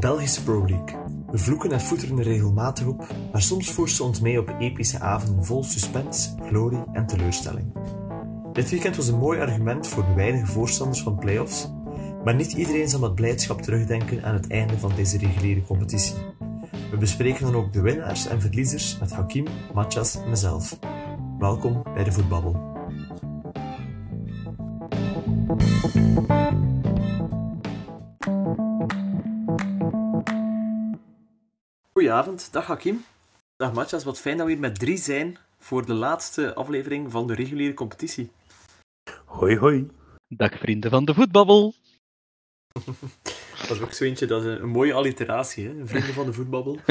Belgische Pro League. We vloeken en voeteren er regelmatig op, maar soms voert ze ons mee op epische avonden vol suspense, glorie en teleurstelling. Dit weekend was een mooi argument voor de weinige voorstanders van playoffs, maar niet iedereen zal met blijdschap terugdenken aan het einde van deze reguliere competitie. We bespreken dan ook de winnaars en verliezers met Hakim, Matjas en mezelf. Welkom bij de Voetbabbel. Goedenavond, dag Hakim. Dag Matjas, wat fijn dat we hier met drie zijn voor de laatste aflevering van de reguliere competitie. Hoi hoi. Dag vrienden van de voetbabbel. dat is ook zo eentje, dat is een, mooie alliteratie, hè? vrienden van de voetbabbel.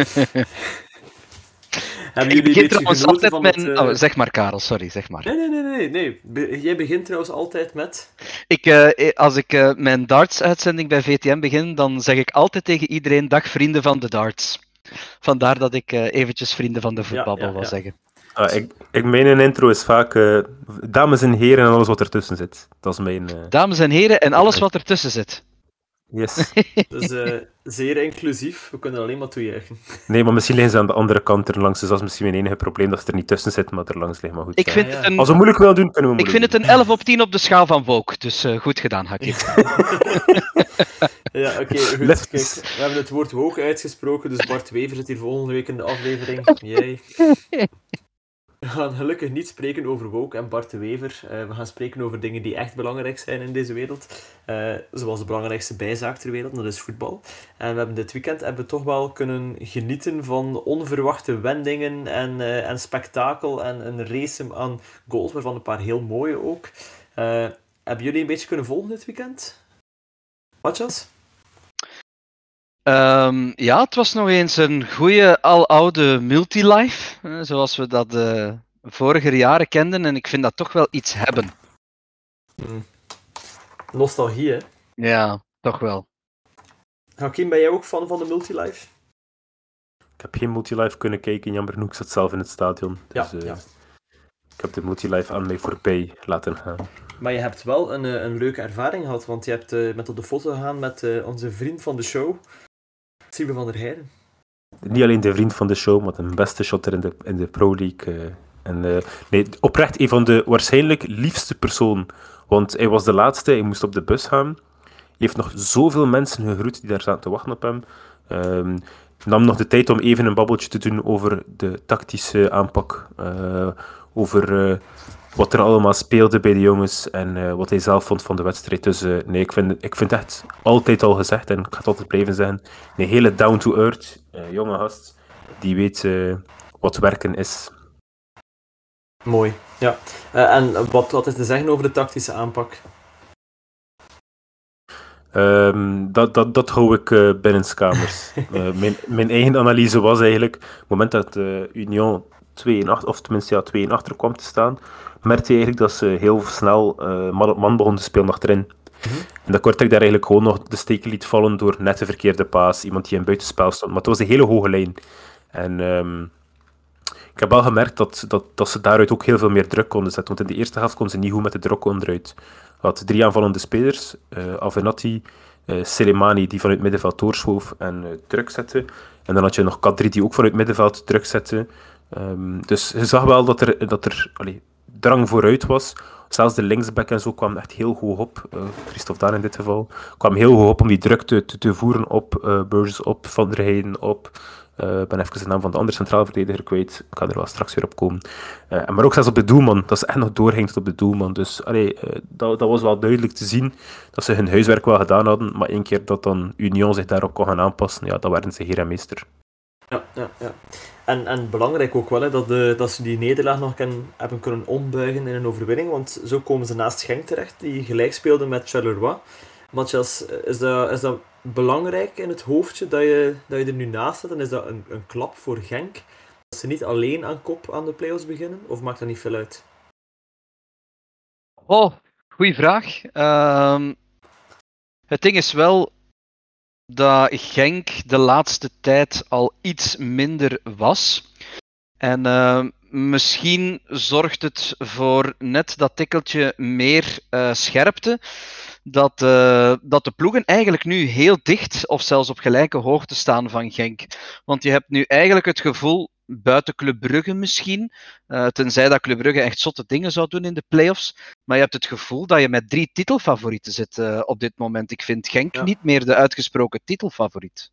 Hebben jullie ik begin trouwens altijd met... Het, uh... oh, zeg maar, Karel, sorry, zeg maar. Nee, nee, nee, nee. nee. Be jij begint trouwens altijd met... Ik, uh, als ik uh, mijn darts-uitzending bij VTM begin, dan zeg ik altijd tegen iedereen, dag vrienden van de darts. Vandaar dat ik uh, eventjes vrienden van de voetbabbel ja, ja, wil zeggen. Ah, ik, ik, mijn intro is vaak uh, dames en heren en alles wat ertussen zit. Dat is mijn... Uh... Dames en heren en alles wat ertussen zit. Yes. dus zeer inclusief, we kunnen alleen maar toejuichen. Nee, maar misschien liggen ze aan de andere kant er langs, dus dat is misschien mijn enige probleem, dat ze er niet tussen zit, maar er langs ligt. Maar goed. Ik vind het een... Als we moeilijk willen doen, kunnen we Ik vind het een 11 op 10 op de schaal van Vogue, dus goed gedaan, Hakim. Ja, oké, goed. Kijk, we hebben het woord hoog uitgesproken, dus Bart Wever zit hier volgende week in de aflevering. Jij. We gaan gelukkig niet spreken over woke en Bart de Wever. Uh, we gaan spreken over dingen die echt belangrijk zijn in deze wereld. Uh, zoals de belangrijkste bijzaak ter wereld, dat is voetbal. En we hebben dit weekend hebben we toch wel kunnen genieten van onverwachte wendingen en, uh, en spektakel en een race aan goals, waarvan een paar heel mooie ook. hebben jullie een beetje kunnen volgen dit weekend? Matjas? Um, ja, het was nog eens een goede aloude multilife, zoals we dat uh, vorige jaren kenden. En ik vind dat toch wel iets hebben. Hmm. Nostalgie, hè? Ja, toch wel. Hakim, ben jij ook fan van de multilife? Ik heb geen multilife kunnen kijken, jammer genoeg. Ik zat zelf in het stadion. Dus, ja, uh, ja. Ik heb de multilife aan mij voorbij laten gaan. Maar je hebt wel een, eh, een leuke ervaring gehad, want je hebt uh, met op de foto gegaan met uh, onze vriend van de show, Siebe van der Heijden. Niet alleen de vriend van de show, maar de beste shotter in de, in de Pro League. Uh, en, nee, oprecht een van de waarschijnlijk liefste personen. Want hij was de laatste, hij moest op de bus gaan. Hij heeft nog zoveel mensen gegroet die daar zaten te wachten op hem. Um, nam nog de tijd om even een babbeltje te doen over de tactische aanpak. over wat er allemaal speelde bij de jongens en uh, wat hij zelf vond van de wedstrijd. Dus uh, nee, ik vind, ik vind echt altijd al gezegd, en ik ga het altijd blijven zeggen, een hele down-to-earth uh, jonge gast, die weet wat werken is. Mooi, ja. en wat, wat is te zeggen over de tactische aanpak? Um, dat, dat, dat hou ik uh, binnenskamers. uh, mijn, mijn eigen analyse was eigenlijk, op het moment dat uh, Union 2 in achter, of tenminste ja, 2 in achter kwam te staan, merkte je eigenlijk dat ze heel snel uh, man op man begonnen te spelen achterin. Mm -hmm. En dat Kortrijk daar eigenlijk gewoon nog de steken liet vallen door net de verkeerde paas, iemand die in buitenspel stond. Maar het was een hele hoge lijn. En um, ik heb wel gemerkt dat, dat, dat ze daaruit ook heel veel meer druk konden zetten. Want in de eerste helft konden ze niet goed met de druk onderuit. had drie aanvallende spelers, uh, Avenatti, uh, Selemani die vanuit middenveld doorschoof en uh, druk zette. En dan had je nog Kadri die ook vanuit middenveld druk zette. Um, dus je zag wel dat er, dat er drang vooruit was. Zelfs de linksback en zo kwam echt heel hoog op. Uh, Christophe Daan in dit geval. kwam heel hoog op om die druk te, te, voeren op uh, op Van der Heijden, op... Ik uh, ben even de naam van de andere centraal verdediger kwijt. Ik ga er wel straks weer op komen. Uh, maar ook zelfs op de doelman. Dat ze echt nog doorging op de doelman. Dus allee, dat, dat was wel duidelijk te zien dat ze hun huiswerk wel gedaan hadden. Maar één keer dat dan Union zich daarop kon gaan aanpassen, ja, dan werden ze heer en meester. Ja, ja, ja. En, en belangrijk ook wel, hè, dat, de, dat ze die nederlaag nog kan, hebben kunnen ombuigen in een overwinning. Want zo komen ze naast Genk terecht, die gelijk speelde met Charleroi. Mathias, is dat, is dat belangrijk in het hoofdje dat je, dat je er nu naast zit? En is dat een, een klap voor Genk? Dat ze niet alleen aan kop aan de play-offs beginnen? Of maakt dat niet veel uit? Oh, goede vraag. Uh, het ding is wel, dat Genk de laatste tijd al iets minder was. En uh, misschien zorgt het voor net dat tikkeltje meer uh, scherpte. dat, eh, dat de ploegen eigenlijk nu heel dicht of zelfs op gelijke hoogte staan van Genk. Want je hebt nu eigenlijk het gevoel, buiten Club Brugge misschien, uh, tenzij dat Club Brugge echt zotte dingen zou doen in de playoffs, maar je hebt het gevoel dat je met drie titelfavorieten zit uh, op dit moment. Ik vind Genk ja. niet meer de uitgesproken titelfavoriet.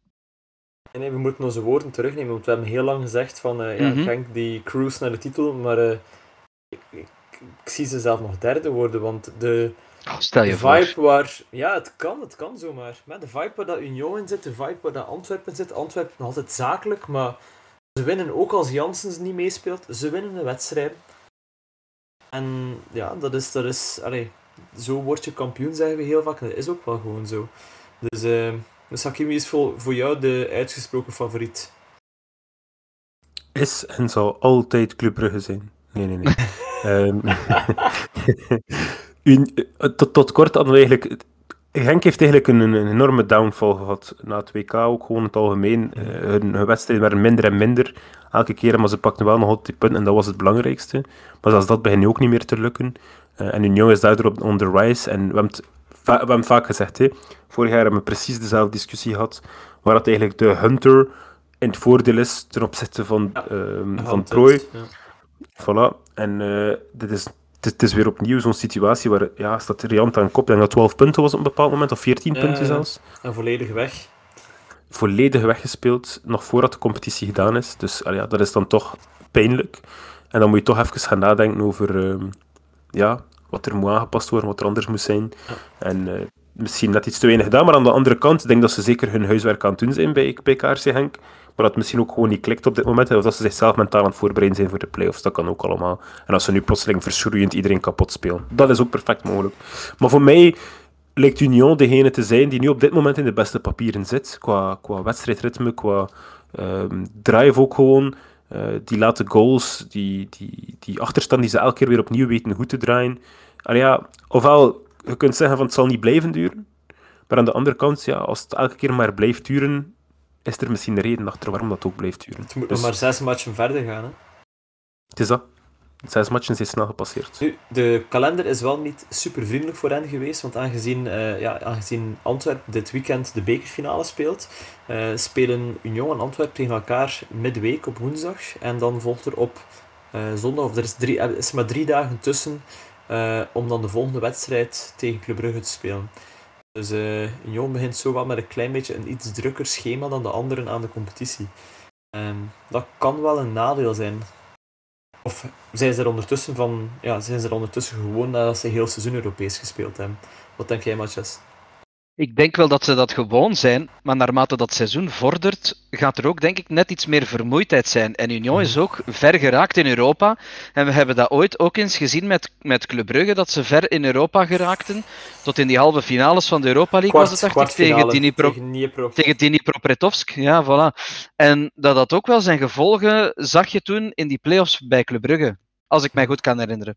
Nee, we moeten onze woorden terugnemen, want we hebben heel lang gezegd van uh, ja, mm -hmm. Genk die cruise naar de titel, maar ik, ik, ik, zie ze zelf nog derde worden, want de, oh, stel je de vibe voor. waar... Ja, het kan, het kan zomaar. Maar de vibe waar dat Union in zit, de vibe waar dat Antwerpen zit, Antwerpen nog altijd zakelijk, maar ze winnen ook als Janssens niet meespeelt, ze winnen de wedstrijd. En ja, dat is, dat is allee, zo word je kampioen, zeggen we heel vaak, dat is ook wel gewoon zo. Dus, uh, dus Hakimi is voor, voor jou de uitgesproken favoriet. Is en zal altijd Club Brugge zijn. Nee, nee, nee. um, tot, tot kort hadden we eigenlijk... Genk heeft eigenlijk een, een, enorme downfall gehad na het WK, ook gewoon in het algemeen. Uh, hun, hun wedstrijden werden minder en minder elke keer, maar ze pakten wel nog altijd die punten en dat was het belangrijkste. Maar zelfs dat begint nu ook niet meer te lukken. Uh, en Union is daardoor op on the rise. En we hebben het, we hebben het vaak gezegd, hè. vorig jaar hebben we precies dezelfde discussie gehad, waar dat eigenlijk de Hunter in het voordeel is ten opzichte van, ja, uh, van Prooi. Ja. Voilà. En uh, dit is, het is weer opnieuw zo'n situatie waar ja, staat Riant aan kop. Denk dat 12 punten was op een bepaald moment, of 14 ja, punten zelfs. En volledig weg. Volledig weggespeeld, nog voordat de competitie gedaan is. Dus ja, dat is dan toch pijnlijk. En dan moet je toch even gaan nadenken over uh, ja, wat er moet aangepast worden, wat er anders moet zijn. En uh, misschien net iets te weinig gedaan, maar aan de andere kant, ik denk dat ze zeker hun huiswerk aan het doen zijn bij, bij KRC Henk. Maar dat misschien ook gewoon niet klikt op dit moment. Of dat ze zichzelf mentaal aan het voorbereiden zijn voor de playoffs. Dat kan ook allemaal. En als ze nu plotseling verschroeiend iedereen kapot spelen. Dat is ook perfect mogelijk. Maar voor mij lijkt Union degene te zijn die nu op dit moment in de beste papieren zit. Qua, qua wedstrijdritme, qua um, drive ook gewoon. Uh, die late goals, die, die, die achterstand die ze elke keer weer opnieuw weten goed te draaien. Allee, ofwel, je kunt zeggen van het zal niet blijven duren. Maar aan de andere kant, ja, als het elke keer maar blijft duren, is er misschien een reden achter waarom dat ook blijft duren. Het moet dus, nog maar zes matchen verder gaan. Hè? Het is dat. Zes matchen zijn snel gepasseerd. Nu, de kalender is wel niet super vriendelijk voor hen geweest, want aangezien, uh, ja, aangezien Antwerpen dit weekend de bekerfinale speelt, uh, spelen Union en Antwerpen tegen elkaar midweek op woensdag. En dan volgt er op uh, zondag, of er is, drie, er is maar drie dagen tussen, om dan de volgende wedstrijd tegen Club Brugge te spelen. Dus Union begint zo wel met een klein beetje een iets drukker schema dan de anderen aan de competitie. Um, dat kan wel een nadeel zijn. Of zijn ze er ondertussen van, ja, zijn ze er ondertussen gewoon nadat ze heel seizoen Europees gespeeld hebben? Wat denk jij, Matjes? Ik denk wel dat ze dat gewoon zijn, maar naarmate dat seizoen vordert, gaat er ook denk ik net iets meer vermoeidheid zijn. En Union is ook ver geraakt in Europa. En we hebben dat ooit ook eens gezien met, met Club Brugge, dat ze ver in Europa geraakten. Tot in die halve finales van de Europa League Kwart, was het, dacht ik, tegen Dnipro, tegen Dnipro. tegen. Ja, voilà. En dat dat ook wel zijn gevolgen zag je toen in die play-offs bij Club Brugge. Als ik mij goed kan herinneren.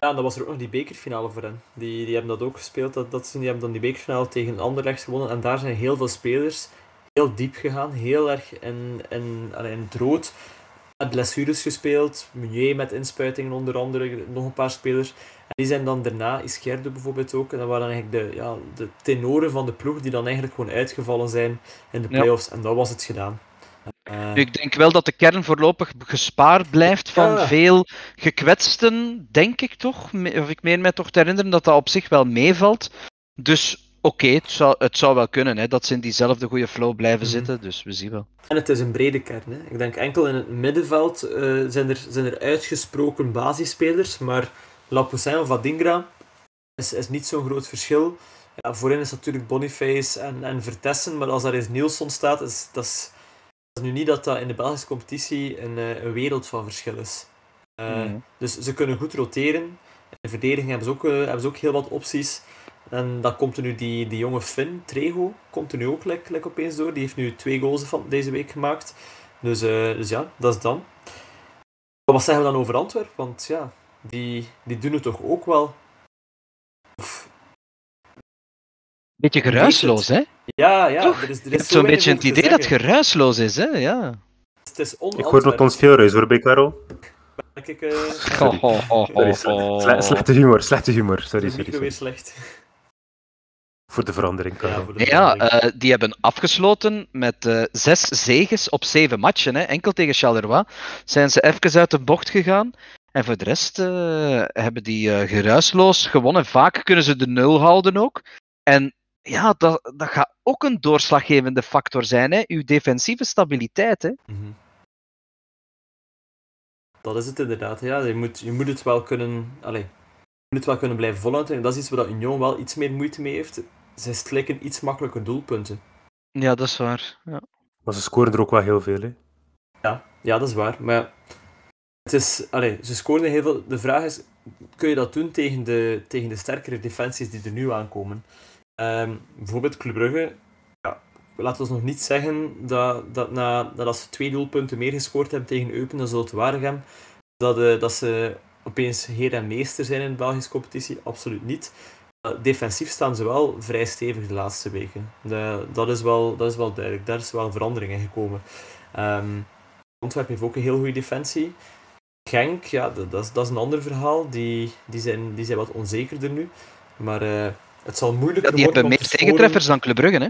Ja, en dan was er ook nog die bekerfinale voor hen. Die, die hebben dat ook gespeeld. Dat, dat, die hebben dan die bekerfinale tegen Anderlecht gewonnen. En daar zijn heel veel spelers heel diep gegaan. Heel erg in, in, in het rood. Met blessures gespeeld. Meunier met inspuitingen onder andere. Nog een paar spelers. En die zijn dan daarna, Ischerde bijvoorbeeld ook. En dat waren eigenlijk de, ja, de tenoren van de ploeg die dan eigenlijk gewoon uitgevallen zijn in de playoffs. Ja. En dat was het gedaan. Ik denk wel dat de kern voorlopig gespaard blijft van ja. veel gekwetsten, denk ik toch. Of ik meen mij toch te herinneren dat dat op zich wel meevalt. Dus oké, okay, het, zou, het zou wel kunnen hè, dat ze in diezelfde goede flow blijven -hmm. zitten. Dus we zien wel. En het is een brede kern. Hè. Ik denk enkel in het middenveld uh, zijn, er, zijn er uitgesproken basisspelers. Maar Lapoussin of Adingra is, is niet zo'n groot verschil. Ja, voorin is natuurlijk Boniface en, en Vertessen. Maar als daar eens Nielsen staat, is dat. Is, is nu niet dat dat in de Belgische competitie een, een wereld van verschil is. Uh, mm. Dus ze kunnen goed roteren. In de verdediging hebben ze ook, uh, hebben ze ook heel wat opties. En dan komt er nu die, die jonge Finn, Trego, komt er nu ook lekker, opeens door. Die heeft nu twee goals van deze week gemaakt. Dus, uh, dus ja, dat is dan. Maar wat zeggen we dan over Antwerpen? Want ja, die, die doen het toch ook wel. Beetje geruisloos, hè? Ja, ja. Toch? Er is, er is je hebt zo'n beetje het idee dat het geruisloos is, hè? Ja. Het is ik hoor nog ons veel ruis, hoor, Karel. Ik, uh... oh, oh, oh, sorry, sle slechte humor, slechte humor. Sorry, sorry. sorry. weer slecht. Voor de verandering, Karel. Ja, voor de Ja, eh, die hebben afgesloten met eh, zes zeges op zeven matchen. Hè. Enkel tegen Charleroi zijn ze even uit de bocht gegaan. En voor de rest eh, hebben die eh, geruisloos gewonnen. Vaak kunnen ze de nul houden ook. En ja, dat, dat gaat ook een doorslaggevende factor zijn. Hè. Uw defensieve stabiliteit. Hè. Mhm. Dat is het inderdaad. Ja, je, moet, je moet het wel kunnen. Allee, je moet het wel kunnen blijven volhouden. En dat is iets waar Union wel iets meer moeite mee heeft. Zij slikken iets makkelijker doelpunten. Ja, dat is waar. Ja. Maar ze scoren er ook wel heel veel, hè. Ja, ja dat is waar. Maar het is, allee, ze scoren heel veel. De vraag is: kun je dat doen tegen de, tegen de sterkere defensies die er nu aankomen? Ehm, bijvoorbeeld Club Brugge. Ja, laten we nog niet zeggen dat, dat, na, dat als ze twee doelpunten meer gescoord hebben tegen Eupen Zulte Waregem, dat, eh, dat ze opeens heer en meester zijn in de Belgische competitie. Absoluut niet. Eh, defensief staan ze wel vrij stevig de laatste weken. Dat, is wel, dat is wel duidelijk. Daar is wel verandering in gekomen. Ehm, Antwerpen heeft ook een heel goede defensie. Genk, ja, dat, dat, is, dat is een ander verhaal. Die, die, zijn, die zijn wat onzekerder nu. Maar eh, het zal Ja, moeilijker die worden hebben om meer te scoren. tegentreffers dan Club Brugge. Hè.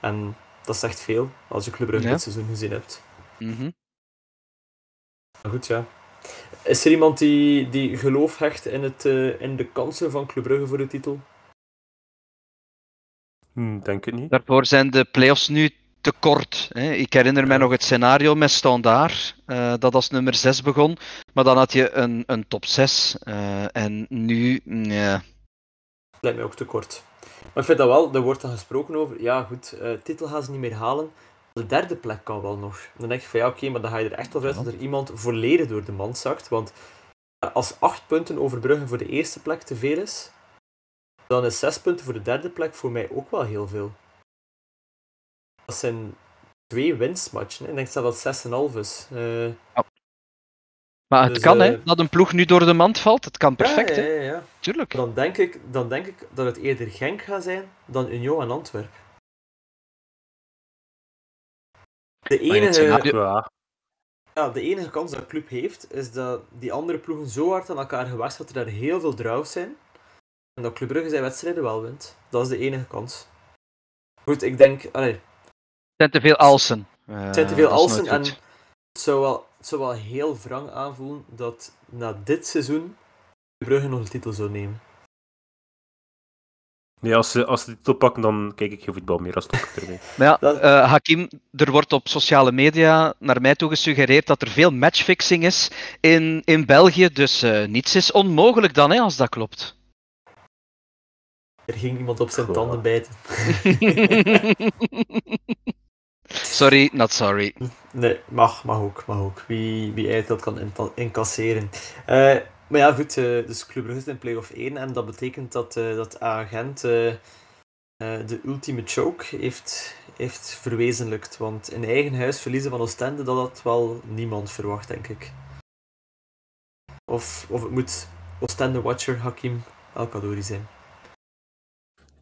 En dat zegt veel als je Club Brugge Ja. dit seizoen gezien hebt. Mhm. Maar goed, ja. Is er iemand die, die geloof hecht in, het, eh, in de kansen van Club Brugge voor de titel? Hm, denk het niet. Daarvoor zijn de play-offs nu te kort. Hè. Ik herinner mij nog het scenario met Standaard, eh, dat als nummer 6 begon, maar dan had je een, een top 6. eh, en nu, mm, ja. Lijkt mij ook te kort. Maar ik vind dat wel, er wordt dan gesproken over, ja goed, eh, titel gaan ze niet meer halen. De derde plek kan wel nog. Dan denk je van ja, oké, maar dan ga je er echt wel uit dat er iemand volledig door de mand zakt. Want als acht punten overbruggen voor de eerste plek te veel is, dan is zes punten voor de derde plek voor mij ook wel heel veel. Dat zijn twee winstmatchen. Ik denk dat het 6,5 is. Eh, Maar het Dus, kan, hè, eh, dat een ploeg nu door de mand valt. Het kan perfect, ja, hè. ja, ja, ja. Tuurlijk. Dan, denk ik, dan denk ik dat het eerder Genk gaat zijn dan Union en Antwerpen. De enige, Ja, de enige kans dat de club heeft, is dat die andere ploegen zo hard aan elkaar gewacht dat er daar heel veel draws zijn. En dat Club Brugge zijn wedstrijden wel wint. Dat is de enige kans. Goed, ik denk... Allee, Het zijn te veel alsen. het zijn te veel Eh, alsen en het zou, wel, het zou wel heel wrang aanvoelen dat na dit seizoen Club Brugge nog de titel zou nemen. nee, als ze, als ze dit oppakken, dan kijk ik geen voetbal meer. Als het ook ermee. Maar ja, Dat- eh, Hakim, er wordt op sociale media naar mij toe gesuggereerd dat er veel matchfixing is in, in België. Dus eh, niets is onmogelijk dan, hè, als dat klopt. Er ging iemand op zijn Goh. tanden bijten. sorry, not sorry. Nee, mag, mag ook, mag ook. Wie, wie uit dat kan incasseren. Eh, maar ja, goed, eh, dus Club Brugge is in play-off 1 en dat betekent dat, eh dat agent de ultieme choke heeft, heeft verwezenlijkt. Want in eigen huis verliezen van Oostende, dat had wel niemand verwacht, denk ik. Of, of het moet Oostende-watcher Hakim El-Kadouri zijn.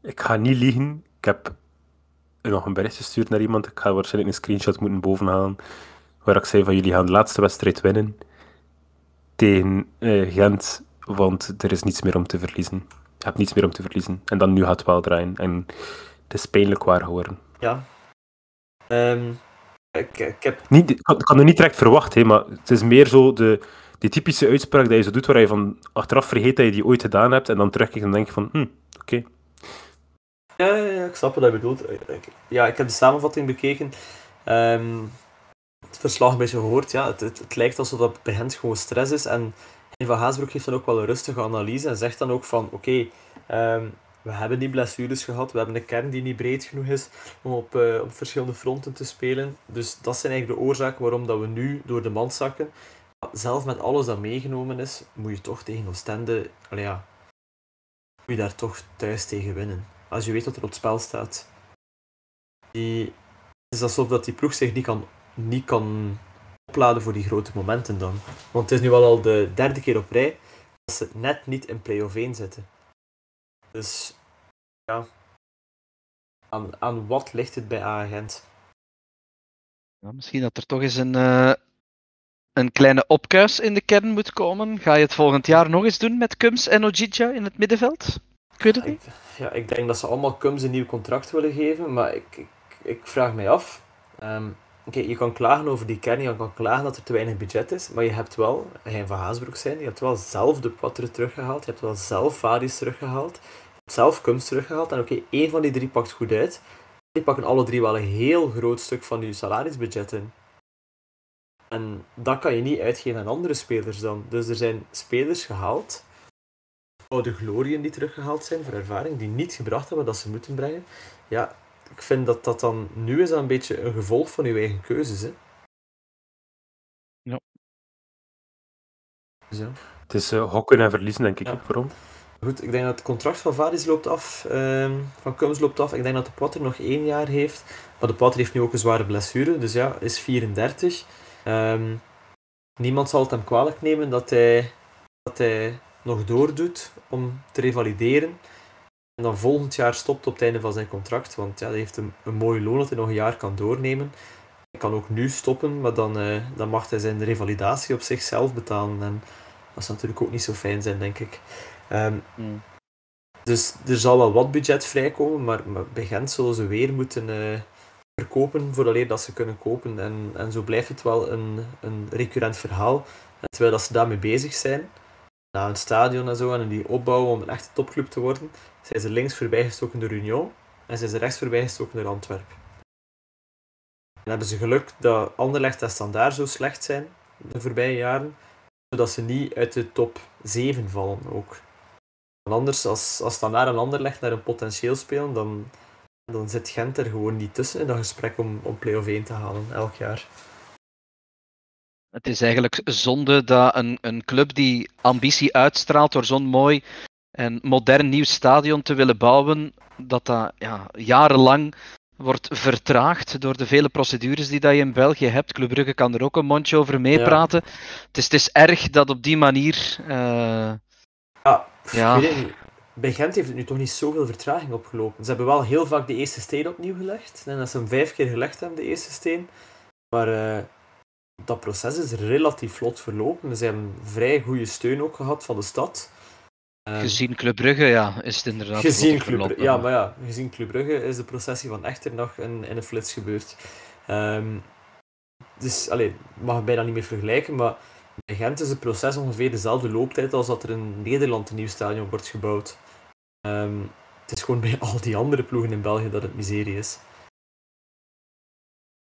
Ik ga niet liegen. Ik heb nog een bericht gestuurd naar iemand. Ik ga waarschijnlijk een screenshot moeten bovenhalen. Waar ik zei van jullie gaan de laatste wedstrijd winnen. Tegen eh, Gent. Want er is niets meer om te verliezen. Je hebt niets meer om te verliezen. En dan nu gaat het wel draaien. En het is pijnlijk waar geworden. Ja. Ehm, ik, ik heb Niet, ik had, ik het niet direct verwacht, hè, maar het is meer zo de, die typische uitspraak dat je zo doet, waar je van achteraf vergeet dat je die ooit gedaan hebt. En dan terugkijkt en denk je van, hm, oké. Ja, ja, ik snap wat je bedoelt. Ja, ik heb de samenvatting bekeken. Ehm, het verslag een beetje gehoord. Ja, het, het, lijkt alsof dat bij hen gewoon stress is. En van Haasbroek heeft dan ook wel een rustige analyse en zegt dan ook van oké, ehm, we hebben die blessures gehad, we hebben een kern die niet breed genoeg is om op, eh, op verschillende fronten te spelen. Dus dat zijn eigenlijk de oorzaken waarom dat we nu door de mand zakken. Zelf met alles dat meegenomen is, moet je toch tegen Oostende, ja, moet je daar toch thuis tegen winnen als je weet wat er op spel staat. Die, is alsof dat die ploeg zich niet kan, niet kan opladen voor die grote momenten dan. Want het is nu wel al de derde keer op rij dat ze net niet in play-off 1 zitten. Dus ja, aan, aan wat ligt het bij Agent? Ja, misschien dat er toch eens een, eh, een kleine opkuis in de kern moet komen. Ga je het volgend jaar nog eens doen met Kums en Ojidja in het middenveld? Ik weet het Ik, niet. ja, ik denk dat ze allemaal Cums een nieuw contract willen geven, maar ik, ik, ik vraag mij af. ehm, Oké, je kan klagen over die kern, je kan klagen dat er te weinig budget is, maar je hebt wel, Hein van Haasbroek zijn, je hebt wel zelf de Poitre teruggehaald, je hebt wel zelf Vadis teruggehaald, je hebt zelf Cums teruggehaald, en oké, één van die drie pakt goed uit. Die pakken alle drie wel een heel groot stuk van je salarisbudget in. En dat kan je niet uitgeven aan andere spelers dan. Dus er zijn spelers gehaald, oude glorieën die teruggehaald zijn voor ervaring, die niet gebracht hebben dat ze moeten brengen. Ja, ik vind dat dat dan nu is dat een beetje een gevolg van uw eigen keuzes. Hè? Ja. Dus. Het is eh, hokken en verliezen, denk ik, Ja. vooral. Goed, ik denk dat het contract van Vadis loopt af, ehm, van Kums loopt af. Ik denk dat de Potter nog één jaar heeft. Maar de Potter heeft nu ook een zware blessure, dus ja, is 34. Ehm, niemand zal het hem kwalijk nemen dat hij, dat hij nog doordoet om te revalideren. En dan volgend jaar stopt op het einde van zijn contract, want ja, hij heeft een, een mooi loon dat hij nog een jaar kan doornemen. Hij kan ook nu stoppen, maar dan, eh, dan mag hij zijn revalidatie op zichzelf betalen. En dat zou natuurlijk ook niet zo fijn zijn, denk ik. Ehm, Hmm. dus er zal wel wat budget vrijkomen, maar, maar bij Gent zullen ze weer moeten eh, verkopen vooraleer dat ze kunnen kopen. En, en zo blijft het wel een, een recurrent verhaal. En terwijl dat ze daarmee bezig zijn, na een stadion en zo, en die opbouwen om een echte topclub te worden, zijn ze links voorbijgestoken door Union en zijn ze rechts voorbijgestoken door Antwerpen. En hebben ze geluk dat Anderlecht en Standaard zo slecht zijn de voorbije jaren, zodat ze niet uit de top 7 vallen ook. Anders, als, als Standaard en Anderlecht naar een potentieel spelen, dan, dan zit Gent er gewoon niet tussen in dat gesprek om, om play-off 1 te halen, elk jaar. Het is eigenlijk zonde dat een, een club die ambitie uitstraalt door zo'n mooi en modern nieuw stadion te willen bouwen, dat dat ja, jarenlang wordt vertraagd door de vele procedures die dat je in België hebt. Club Brugge kan er ook een mondje over meepraten. Het, is, het is erg dat op die manier... eh, Ja, Ja. weet. Bij Gent heeft het nu toch niet zoveel vertraging opgelopen. Ze hebben wel heel vaak de eerste steen opnieuw gelegd. En dat ze hem vijf keer gelegd hebben, de eerste steen. Maar eh, dat proces is relatief vlot verlopen. Ze hebben vrij goede steun ook gehad van de stad. Ehm, gezien Club Brugge, ja, is het inderdaad gezien Club, verlopen. ja, maar ja, gezien Club Brugge is de processie van Echter nog in, in een flits gebeurd. Ehm, dus, allee, ik mag het bijna niet meer vergelijken, maar bij Gent is het proces ongeveer dezelfde looptijd als dat er in Nederland een nieuw stadion wordt gebouwd. Ehm, het is gewoon bij al die andere ploegen in België dat het miserie is.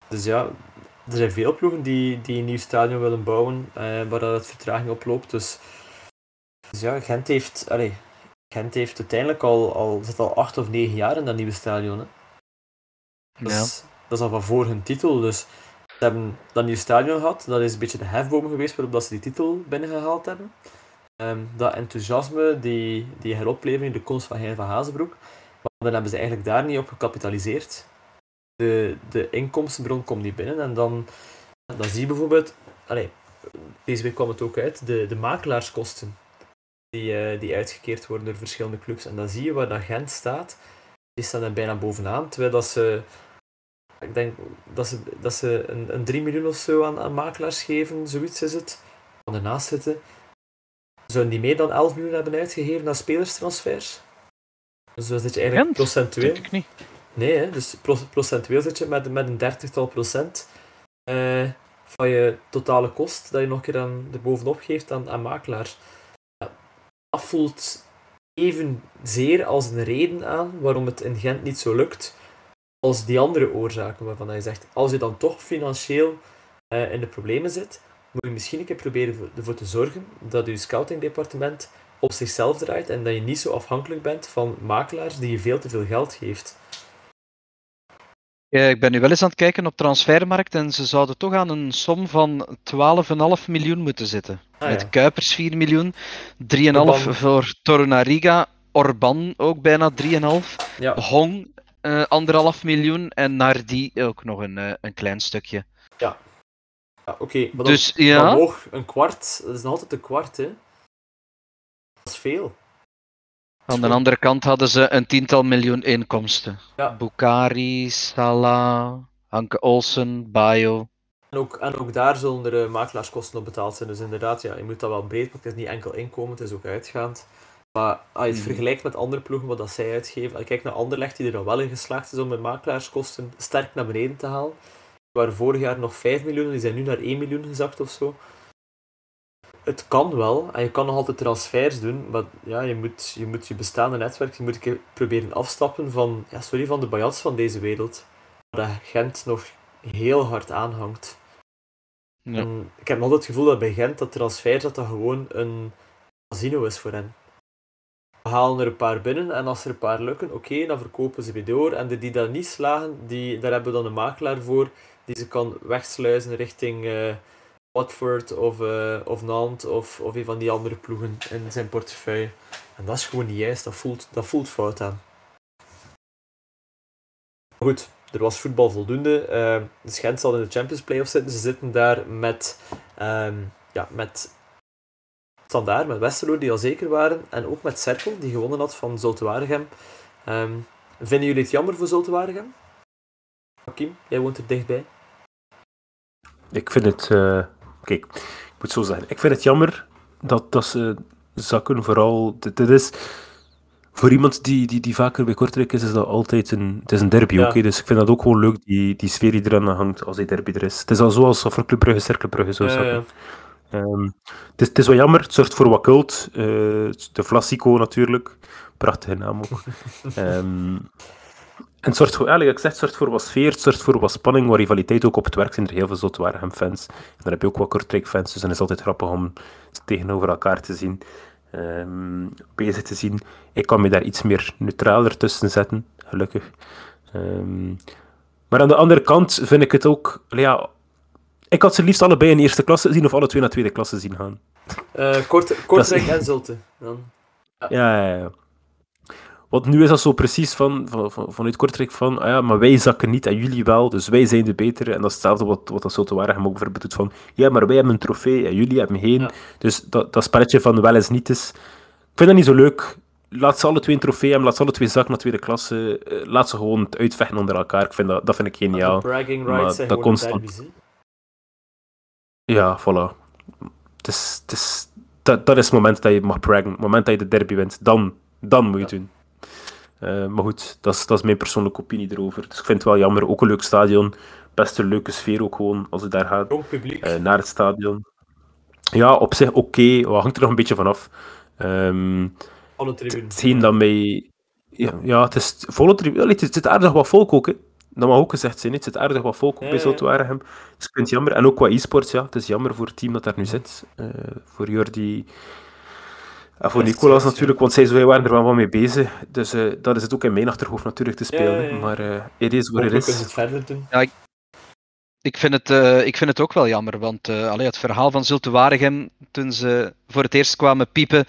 Dus ja, er zijn veel ploegen die, die een nieuw stadion willen bouwen, eh, waar dat het vertraging oploopt. Dus, dus ja, Gent heeft, allee, Gent heeft uiteindelijk al, al, zit al acht of negen jaar in dat nieuwe stadion. Hè. Dat, Ja. is, dat is al van voor hun titel. Dus ze hebben dat nieuwe stadion gehad. Dat is een beetje de hefboom geweest waarop dat ze die titel binnengehaald hebben. Ehm, dat enthousiasme, die, die heropleving, de komst van Hein van Hazenbroek. Maar dan hebben ze eigenlijk daar niet op gecapitaliseerd. De, de inkomstenbron komt niet binnen. En dan, dan zie je bijvoorbeeld... Allee, deze week kwam het ook uit. De, de makelaarskosten die, eh, die uitgekeerd worden door verschillende clubs. En dan zie je waar dat Gent staat. Die staan er bijna bovenaan. Terwijl dat ze... Ik denk dat ze, dat ze een, een 3 miljoen of zo aan, aan makelaars geven. Zoiets is het. Van ernaast zitten. Zouden die meer dan 11 miljoen hebben uitgegeven aan spelerstransfers? Dus zit je eigenlijk Gent? procentueel... Ik niet. Nee, dus pro- procentueel zit je met, met een dertigtal procent eh, van je totale kost dat je nog een keer aan, er bovenop geeft aan, aan makelaars. Ja, dat voelt evenzeer als een reden aan waarom het in Gent niet zo lukt als die andere oorzaken waarvan je zegt, als je dan toch financieel eh, in de problemen zit, moet je misschien een keer proberen voor- ervoor te zorgen dat je scoutingdepartement op zichzelf draait en dat je niet zo afhankelijk bent van makelaars die je veel te veel geld geeft. Ja, ik ben nu wel eens aan het kijken op transfermarkt en ze zouden toch aan een som van 12,5 miljoen moeten zitten. Ah, Met ja. Kuipers 4 miljoen, 3,5 Orban. voor Torunariga, Orban ook bijna 3,5, Ja, Hong eh anderhalf miljoen en Nardi ook nog een, eh, een klein stukje. ja oké. maar dan, Dus dan ja, moog een kwart, dat is nog altijd een kwart, hè. Dat is veel. Aan de andere kant hadden ze een tiental miljoen inkomsten. Ja. Bukari, Salah, Hanke Olsen, Bayo. En ook, en ook daar zullen er eh, makelaarskosten op betaald zijn. Dus inderdaad, ja, je moet dat wel breed pakken. Het is niet enkel inkomen, het is ook uitgaand. Maar als je het Mhm. vergelijkt met andere ploegen, wat dat zij uitgeven, als je kijkt naar Anderlecht, die er dan wel in geslaagd is om hun makelaarskosten sterk naar beneden te halen. Die waren vorig jaar nog 5 miljoen, die zijn nu naar 1 miljoen gezakt of zo. Het kan wel, en je kan nog altijd transfers doen, maar ja, je, moet, je moet je bestaande netwerk, je moet een keer proberen afstappen van, ja, sorry, van de Bayats van deze wereld. Waar dat Gent nog heel hard aanhangt. Ja. En ik heb nog altijd het gevoel dat bij Gent dat transfer dat dat gewoon een casino is voor hen. We halen er een paar binnen en als er een paar lukken, oké, dan verkopen ze weer door. En de die dat niet slagen, die, daar hebben we dan een makelaar voor die ze kan wegsluizen richting eh, Watford of, eh, of Nantes of, of een van die andere ploegen in zijn portefeuille. En dat is gewoon niet juist, dat voelt, dat voelt fout aan. Goed, er was voetbal voldoende. Eh de Gent zal in de Champions Playoffs zitten. Ze zitten daar met, ehm ja, met Standaard, met Westerlo, die al zeker waren. En ook met Cerkel, die gewonnen had van Zulte Waregem. Ehm, vinden jullie het jammer voor Zulte Waregem? Hakim, jij woont er dichtbij. Ik vind het... eh, kijk, ik moet zo zeggen. Ik vind het jammer dat, dat ze zakken vooral... Dit, is... Voor iemand die, die, die vaker bij Kortrijk is, is dat altijd een... Het is een derby Ja. dus ik vind dat ook gewoon leuk, die, die sfeer die eraan hangt als die derby er is. Het is al zoals er Club Brugge, Cercle Brugge Ja, zakken. ja. Ehm, het, is, het is wel jammer, het zorgt voor wat cult. eh, de Flassico natuurlijk, prachtige naam ook. Ehm, en het zorgt voor, eigenlijk, ik zeg, het zorgt voor wat sfeer, het zorgt voor wat spanning, wat rivaliteit ook op het werk. zijn er heel veel Zotwaregem fans. En dan heb je ook wat Kortrijk fans, dus dan is het altijd grappig om tegenover elkaar te zien. ehm, bezig te zien. Ik kan me daar iets meer neutraler tussen zetten, gelukkig. Ehm, maar aan de andere kant vind ik het ook, ja, ik had ze liefst allebei in eerste klasse zien of alle twee naar tweede klasse zien gaan. Eh, Kort, Kortrijk en Zulte. Dan. Ja, ja, ja. Want nu is dat zo precies van, van, van- vanuit Kortrijk van, ah ja, maar wij zakken niet en jullie wel, dus wij zijn de betere. En dat is hetzelfde wat, wat dat Zulte Waregem ook bijvoorbeeld doet van, ja, maar wij hebben een trofee en jullie hebben geen. Ja. Dus dat, dat spelletje van wel eens niet is. Ik vind dat niet zo leuk. Laat ze alle twee een trofee hebben, laat ze alle twee zakken naar tweede klasse. eh, Laat ze gewoon het uitvechten onder elkaar. Ik vind dat, dat vind ik geniaal. Bragging maar dat constant-. Ja, voilà. Het is, het is, dat, dat is het moment dat je mag braggen. Het moment dat je de derby wint, dan, dan moet je het doen. Eh, maar goed, dat is, dat is mijn persoonlijke opinie erover. Dus ik vind het wel jammer. Ook een leuk stadion. Best een leuke sfeer ook gewoon, als je daar gaat. Jong publiek. eh, naar het stadion. Ja, op zich oké. Wat hangt er nog een beetje vanaf. Ehm alle het- tribunes. hetgeen dat mij... Ja, ja, het is volle tribune. Het zit aardig wat volk ook, hè. Dat mag ook gezegd zijn. Het zit aardig wat volk ook bij ja. Zulte Waregem. Dus ik vind het jammer. En ook qua e-sports, ja. Het is jammer voor het team dat daar nu zit. Eh, voor Jordi... En voor Nicolas natuurlijk, want zij zij waren er wel wat mee bezig. Dus eh, dat is het ook in mijn achterhoofd natuurlijk te spelen. Ja, hè. ja, ja. Maar eh it is what it Hopelijk kunnen ze is. het verder doen. Ik vind, het, eh, ik vind het ook wel jammer, want eh, allee, het verhaal van Zulte Waregem, toen ze voor het eerst kwamen piepen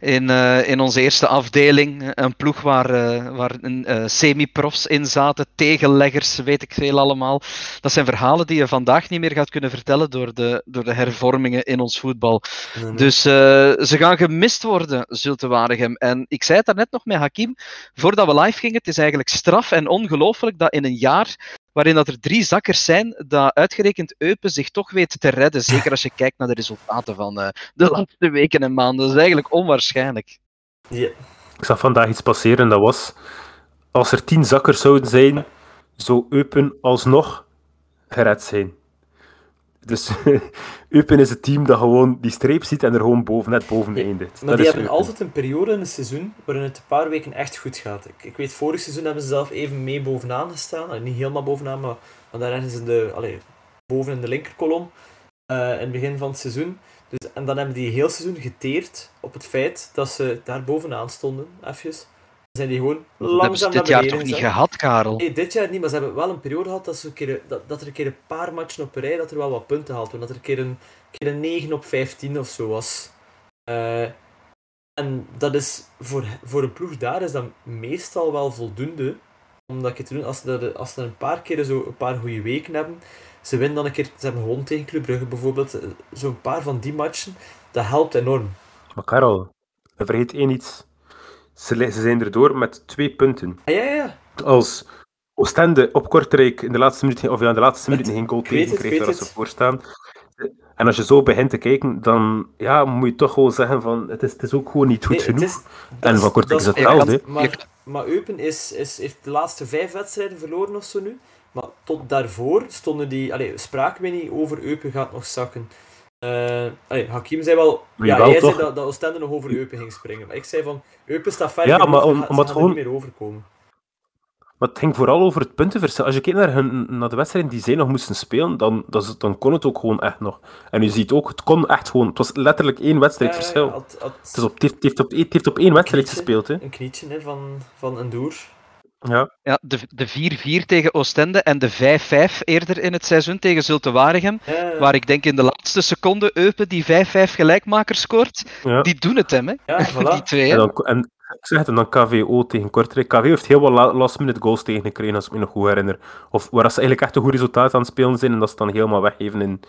in, eh, in onze eerste afdeling, een ploeg waar, eh, waar een, eh, semi-profs in zaten, tegenleggers, weet ik veel allemaal. Dat zijn verhalen die je vandaag niet meer gaat kunnen vertellen door de, door de hervormingen in ons voetbal. Nee, nee. Dus ze gaan gemist worden, Zulte Waregem. En ik zei het daarnet nog met Hakim, voordat we live gingen, het is eigenlijk straf en ongelooflijk dat in een jaar waarin dat er drie zakkers zijn, dat uitgerekend Eupen zich toch weet te redden. Zeker als je kijkt naar de resultaten van eh, de laatste weken en maanden. Dat is eigenlijk onwaarschijnlijk. Ja. Ik zag vandaag iets passeren en dat was... Als er tien zakkers zouden zijn, zou Eupen alsnog gered zijn. Dus Eupen is het team dat gewoon die streep ziet en er gewoon boven, net boven Ja, eindigt. Maar Dat die hebben Eupen. altijd een periode in het seizoen waarin het een paar weken echt goed gaat. Ik, ik weet, vorig seizoen hebben ze zelf even mee bovenaan gestaan. Niet helemaal bovenaan, maar, maar daar ergens in de, allee, boven in de linkerkolom. eh, in het begin van het seizoen. Dus, en dan hebben die heel seizoen geteerd op het feit dat ze daar bovenaan stonden. Eventjes. Zijn die gewoon Dat hebben ze langzaam dit naar jaar toch niet gehad, Karel? Nee, dit jaar niet, maar ze hebben wel een periode gehad dat, ze een keer, dat, dat er een keer een paar matchen op een rij dat er wel wat punten haalt. Dat er een keer een, keer een 9 op 15 of zo was. Eh, en dat is voor, voor een ploeg daar is dat meestal wel voldoende om dat keer te doen. Als ze, dat, als ze een paar keer zo een paar goede weken hebben, ze winnen dan een keer, ze hebben gewonnen tegen Club Brugge bijvoorbeeld, eh, zo'n paar van die matchen, dat helpt enorm. Maar Karel, je vergeet één iets. Ze, ze zijn erdoor met twee punten. Ah, ja, ja, ja. Als Oostende op Kortrijk in de laatste minuut, of ja, in de laatste minuten geen goal weet waar ze voor staan. En als je zo begint te kijken, dan ja, moet je toch gewoon zeggen van het is, het is ook gewoon niet goed Nee, genoeg. is- en van Kortrijk is is- het Ja, wel, kan- hè. Maar, maar Eupen is, is, heeft de laatste vijf wedstrijden verloren of zo nu. Maar tot daarvoor stonden die... Allee, spraken we niet over Eupen gaat nog zakken. Eh allee, Hakim zei wel... Ja, jawel, jij zei dat, dat Oostende nog over Eupen ging springen. Maar ik zei van... Eupen staat ver Ja, maar om- omdat gewoon- er niet meer overkomen. Maar het ging vooral over het puntenverschil. Als je kijkt naar, hun, naar de wedstrijden die zij nog moesten spelen, dan, dan, kon het ook gewoon echt nog. En u ziet ook, het kon echt gewoon. Het was letterlijk één wedstrijd Ja, Het, is op, het, heeft, het heeft op, het heeft op één wedstrijd Knietje. gespeeld, hè. Een knietje hè, van, van een doer. Ja. Ja, de, de 4-4 tegen Oostende en de 5-5 eerder in het seizoen tegen Zulte Waregem. Ja. Waar ik denk in de laatste seconde Eupen die 5-5 gelijkmaker scoort. ja. Die doen het hem, hè? Ja, voilà. Die twee, hè? En, dan, en ik zeg het, en dan KVO tegen Kortrijk. KVO heeft heel wat la- last-minute goals tegengekregen, als ik me nog goed herinner. Of waar ze eigenlijk echt een goed resultaat aan het spelen zijn, en dat ze dan helemaal weggeven in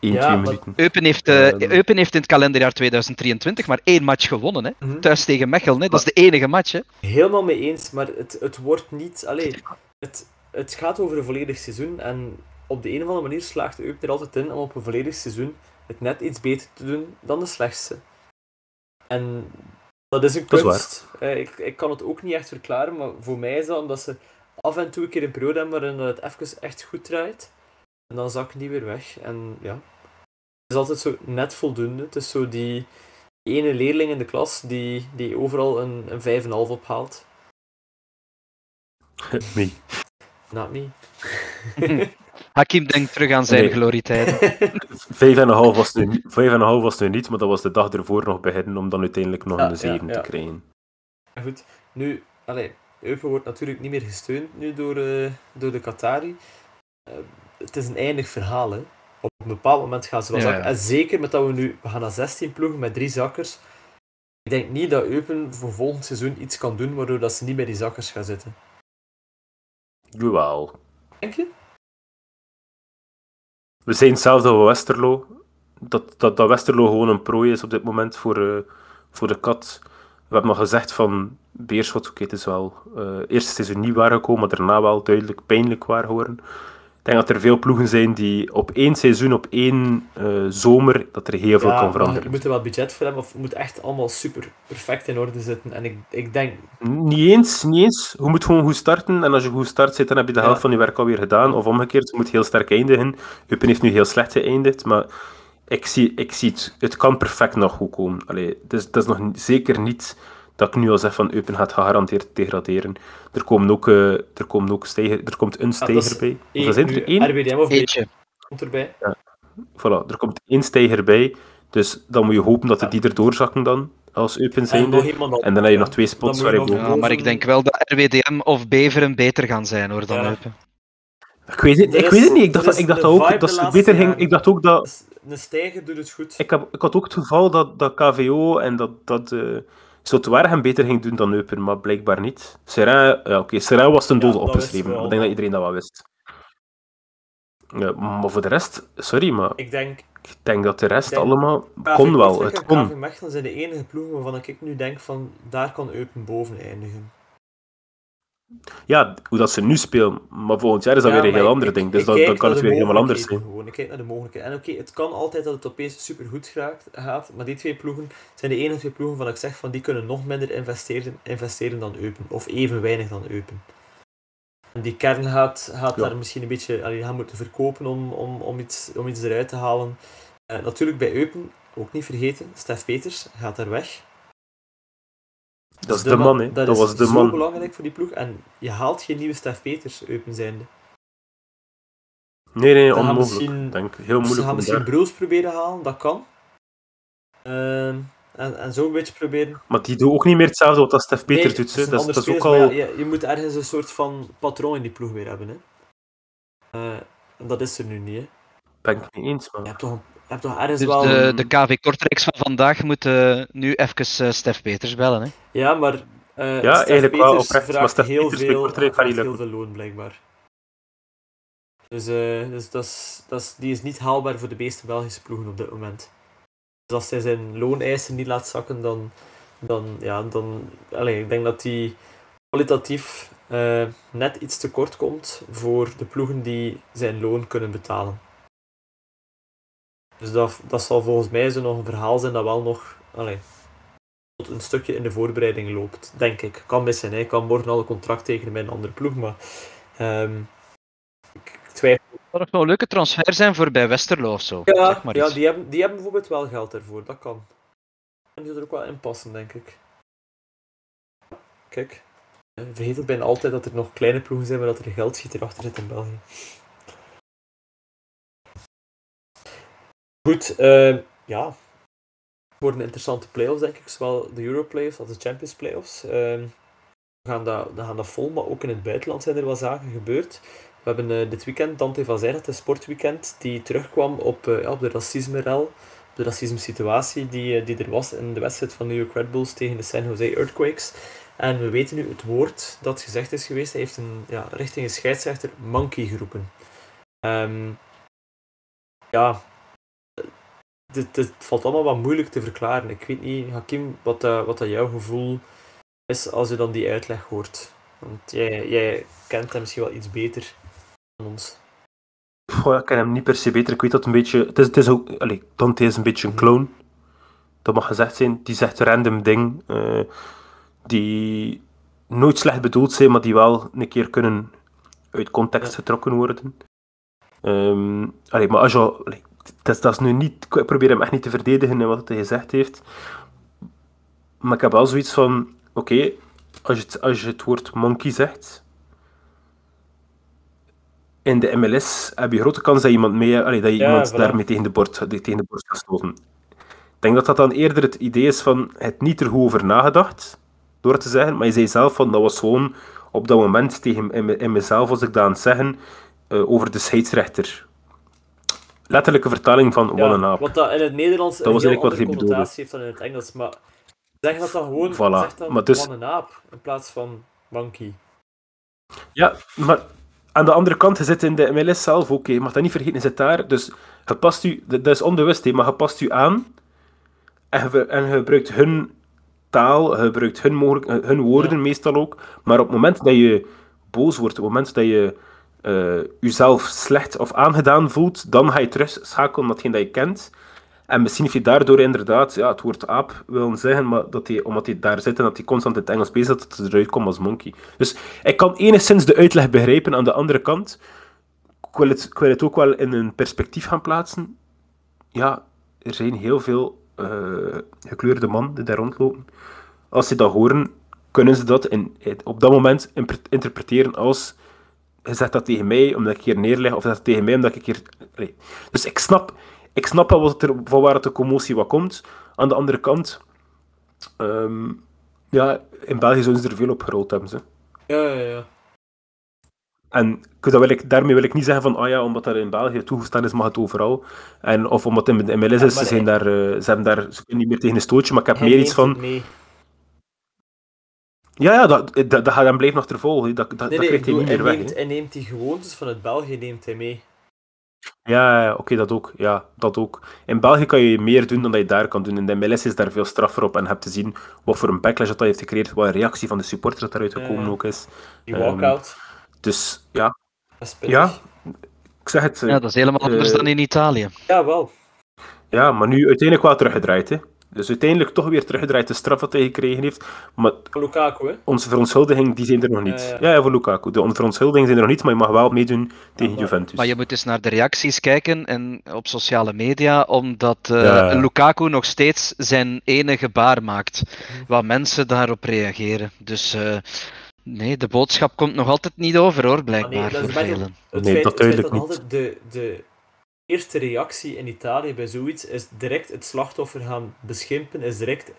1, Ja, 2 maar- minuten. Eupen heeft, eh. Eupen heeft in het kalenderjaar 2023 maar één match gewonnen, hè? Mhm. Thuis tegen Mechelen, hè? Dat is de enige match, hè? Helemaal mee eens, maar het, het wordt niet... Allee, het, het gaat over een volledig seizoen en op de een of andere manier slaagt Eupen er altijd in om op een volledig seizoen het net iets beter te doen dan de slechtste. En dat is een is kunst. Eh, ik, ik kan het ook niet echt verklaren, maar voor mij is dat omdat ze af en toe een keer een periode hebben waarin dat het even echt goed draait. En dan zakken die weer weg. En ja, het is altijd zo net voldoende. Het is zo die ene leerling in de klas die, die overal een, een 5,5 ophaalt. Nee. Not me. Hakim denkt terug aan zijn Nee. glorietijden. Vijf en een half was het nu, vijf en een half was nu niet, maar dat was de dag ervoor nog beginnen om dan uiteindelijk nog Ja, een 7 ja, ja. te krijgen. Goed, nu, allee, Eupen wordt natuurlijk niet meer gesteund nu door, eh, door de Qatari. Eh, het is een eindig verhaal, hè. Op een bepaald moment gaan ze wel Ja, zakken. En zeker met dat we nu, we gaan naar 16 ploegen met drie zakkers. Ik denk niet dat Eupen voor volgend seizoen iets kan doen waardoor dat ze niet bij die zakkers gaan zitten. Jawel. Denk je? We zijn hetzelfde als Westerlo. Dat, dat, dat Westerlo gewoon een prooi is op dit moment voor, eh, voor de kat. We hebben nog gezegd van Beerschot, oké, het is wel eh eerste seizoen niet waar gekomen, maar daarna wel duidelijk pijnlijk waar geworden. Ik denk dat er veel ploegen zijn die op één seizoen, op één eh, zomer, dat er heel veel kan veranderen. je moet er wel budget voor hebben of het moet echt allemaal super perfect in orde zitten. En ik, ik denk, Niet eens, niet eens. Je moet gewoon goed starten. En als je goed start zit, dan heb je de Ja. helft van je werk alweer gedaan. Of omgekeerd, je moet heel sterk eindigen. Eupen heeft nu heel slecht geëindigd, maar ik zie, ik zie het. Het kan perfect nog goed komen. Allee, het, is, het is nog zeker niet dat ik nu al zeg van Eupen gaat gegarandeerd degraderen. Er, komen ook, eh, er, komen ook stijger, er komt een dat stijger bij. Of zijn er één? RWDM of B Eentje. komt erbij. Voilà, er komt één stijger bij. Dus dan moet je hopen dat er die erdoor zakken dan, als Eupen zijnde. iemand En dan heb je nog twee spots waar boven... Ja, maar ik denk wel dat RWDM of Beveren beter gaan zijn, hoor, dan Ja. Eupen. Ik weet het, ik weet het niet. Ik dacht, dat, ik dacht de dat ook dat de beter ging. Ik dacht ook dat... Een stijger doet het goed. Ik, heb, ik had ook het geval dat, dat KVO en dat, dat uh, hem beter ging doen dan Eupen, maar blijkbaar niet. Serrain, ja, oké, Serrain was ten dode opgeschreven. Ik denk dat iedereen dat wel wist. Ja, maar voor de rest, sorry, maar Ik denk, ik denk dat de rest denk- allemaal kon wel. Het kon. Mechelen zijn de enige ploegen waarvan ik nu denk van, daar kan Eupen boven eindigen. Ja, hoe dat ze nu spelen, maar volgend jaar is dat Ja, weer een heel ander ik- ding. Dus dan, kan het weer helemaal anders zijn. Gewoon. Ik kijk naar de mogelijkheden. En oké, het kan altijd dat het opeens supergoed geraakt, gaat, maar die twee ploegen zijn de enige twee ploegen van ik zeg van die kunnen nog minder investeren, investeren dan Eupen. Of even weinig dan Eupen. En die kern gaat, gaat Ja. daar misschien een beetje allee, gaan moeten verkopen om, om, om, iets, om iets eruit te halen. Eh, natuurlijk bij Eupen, ook niet vergeten, Stef Peters gaat daar weg. Dat is de man, hè. Dat, Dat is was de zo man. belangrijk voor die ploeg. En je haalt geen nieuwe Stef Peters, Eupen zijnde. Nee, nee, Dan gaan onmogelijk. denk, heel Ze moeilijk gaan om misschien. Bruls proberen halen, dat kan. Ehm, en, en zo een beetje proberen. Maar die doet ook niet meer hetzelfde wat dat Stef Peters Nee, doet. Dat, dat is ook al... ja, je, je moet ergens een soort van patroon in die ploeg weer hebben. Hè. Eh, en dat is er nu niet. Hè. Ben ik het niet eens, Je maar... hebt toch, je hebt toch ergens Dus wel... de, de KV Kortrijks van vandaag moeten nu even eh, Stef Peters bellen, hè. Ja, maar eh Ja, Stef eigenlijk wel Peters oprecht, maar vraagt Stef heel Peters veel, Kortrijk gaat heel veel loon, blijkbaar. Dus, eh, dus dat is, dat is, die is niet haalbaar voor de meeste Belgische ploegen op dit moment. Dus als hij zijn looneisen niet laat zakken, dan... dan, ja, dan allee, ik denk dat hij kwalitatief eh, net iets te kort komt voor de ploegen die zijn loon kunnen betalen. Dus dat, dat zal volgens mij zo nog een verhaal zijn dat wel nog allee, tot een stukje in de voorbereiding loopt, denk ik. Kan missen, hè. ik kan morgen al een contract tekenen met een andere ploeg, maar ehm, ik twijfel. Dat zou een leuke transfer zijn voor bij Westerlo of zo. Ja, zeg maar ja die, hebben, die hebben bijvoorbeeld wel geld ervoor, dat kan. En die zullen er ook wel in passen, denk ik. Kijk, eh, vergeet het bijna altijd dat er nog kleine ploegen zijn waar dat er geld schiet erachter zit in België. Goed, eh, ja. Het worden interessante play-offs, denk ik. Zowel de Euro-playoffs als de Champions playoffs. Ehm, we, gaan dat, we gaan dat vol, maar ook in het buitenland zijn er wat zaken gebeurd. We hebben eh, dit weekend Dante van het sportweekend, die terugkwam op, eh, ja, de racisme-rel, de racisme-situatie die, die er was in de wedstrijd van New York Red Bulls tegen de San Jose Earthquakes. En we weten nu het woord dat gezegd is geweest. Hij heeft een, ja, richting een scheidsrechter monkey geroepen. Ehm, ja, dit, dit valt allemaal wat moeilijk te verklaren. Ik weet niet, Hakim, wat, dat wat dat jouw gevoel is als je dan die uitleg hoort. Want jij, jij kent hem misschien wel iets beter dan ons. Goh, ik ken hem niet per se beter. Ik weet dat een beetje. Het is, het is ook. Allee, Dante is een beetje een clown. Dat mag gezegd zijn. Die zegt random ding. eh, die nooit slecht bedoeld zijn, maar die wel een keer kunnen uit context getrokken worden. Ehm, allee, maar als je. allee, dat, is, dat is nu niet. Ik probeer hem echt niet te verdedigen in wat hij gezegd heeft. Maar ik heb wel zoiets van. Oké, als, je het, als je het woord monkey zegt. In de MLS heb je grote kans dat iemand, mee, allee, dat je Ja, iemand voilà. daarmee tegen de, bord, tegen de borst gaat stoten. Ik denk dat dat dan eerder het idee is van het niet er goed over nagedacht, door het te zeggen, maar je zei zelf van dat was gewoon op dat moment tegen in, me- in mezelf was ik dat aan het zeggen eh, over de scheidsrechter. Letterlijke vertaling van een aap. wat dat in het Nederlands Dat een was heel wat connotatie heeft dan in het Engels. Maar zeg dat dan gewoon, Voilà. zeg dan Maar dus- aap in plaats van monkey. Ja, maar aan de andere kant, je zit in de MLS zelf ook, je mag dat niet vergeten, je zit daar, dus je past u, dat is onbewust, maar je past u aan en je, en je gebruikt hun taal, je gebruikt hun, mogelijk, hun woorden Ja. meestal ook, maar op het moment dat je boos wordt, op het moment dat je eh, jezelf slecht of aangedaan voelt, dan ga je terugschakelen naar hetgeen dat je kent. En misschien heeft hij daardoor inderdaad ja, het woord aap willen zeggen, maar dat hij, omdat hij daar zit en dat hij constant in het Engels bezig is, dat het eruit komt als monkey. Dus ik kan enigszins de uitleg begrijpen aan de andere kant. Ik wil het, wil ook wel in een perspectief gaan plaatsen. Ja, er zijn heel veel eh, gekleurde mannen die daar rondlopen. Als ze dat horen, kunnen ze dat in, op dat moment interpreteren als je zegt dat tegen mij omdat ik hier neerleg, of dat tegen mij omdat ik hier... Dus ik snap, ik snap wel wat er, van waar de commotie wat komt. Aan de andere kant, ehm, ja, in België zouden ze er veel op gerold hebben. Ze. Ja, ja, ja. En dat wil ik, daarmee wil ik niet zeggen van, ah ja, omdat dat in België toegestaan is, mag het overal. En, of omdat het in de MLS is, ze, zijn daar, eh, ze hebben daar ze kunnen niet meer tegen een stootje, maar ik heb meer iets van... mee. Ja, ja, dat, dat, dat gaat hem blijven achtervolgen. Dat, dat, Nee, dat nee, ik krijgt hij niet meer weg. neemt, hij neemt die gewoontes van het België neemt hij mee. Ja, oké, dat ook. Ja, dat ook. In België kan je meer doen dan dat je daar kan doen. In de MLS is daar veel straffer op en heb te zien wat voor een backlash dat, dat heeft gecreëerd, wat een reactie van de supporters dat eruit gekomen ook is. Die Ehm, walkout. Dus ja, Dat is pittig. ja, ik zeg het. eh, Ja, dat is helemaal anders eh, dan in Italië. Ja, wel. Ja, maar nu uiteindelijk wel teruggedraaid. Hè. Dus uiteindelijk toch weer teruggedraaid de straf dat hij gekregen heeft. Maar Voor Lukaku, hè. onze verontschuldigingen die zijn er nog niet. Ja, Ja, ja. ja, voor Lukaku. De verontschuldigingen zijn er nog niet, maar je mag wel meedoen tegen maar- Juventus. Maar je moet eens naar de reacties kijken en op sociale media, omdat eh, Ja. Lukaku nog steeds zijn ene gebaar maakt. Mhm. Waar mensen daarop reageren. Dus eh, nee, de boodschap komt nog altijd niet over hoor, blijkbaar dat is voor maar- velen. Het Nee, feit, dat het feit duidelijk dat niet. altijd de, de eerste reactie in Italië bij zoiets is direct het slachtoffer gaan beschimpen, is direct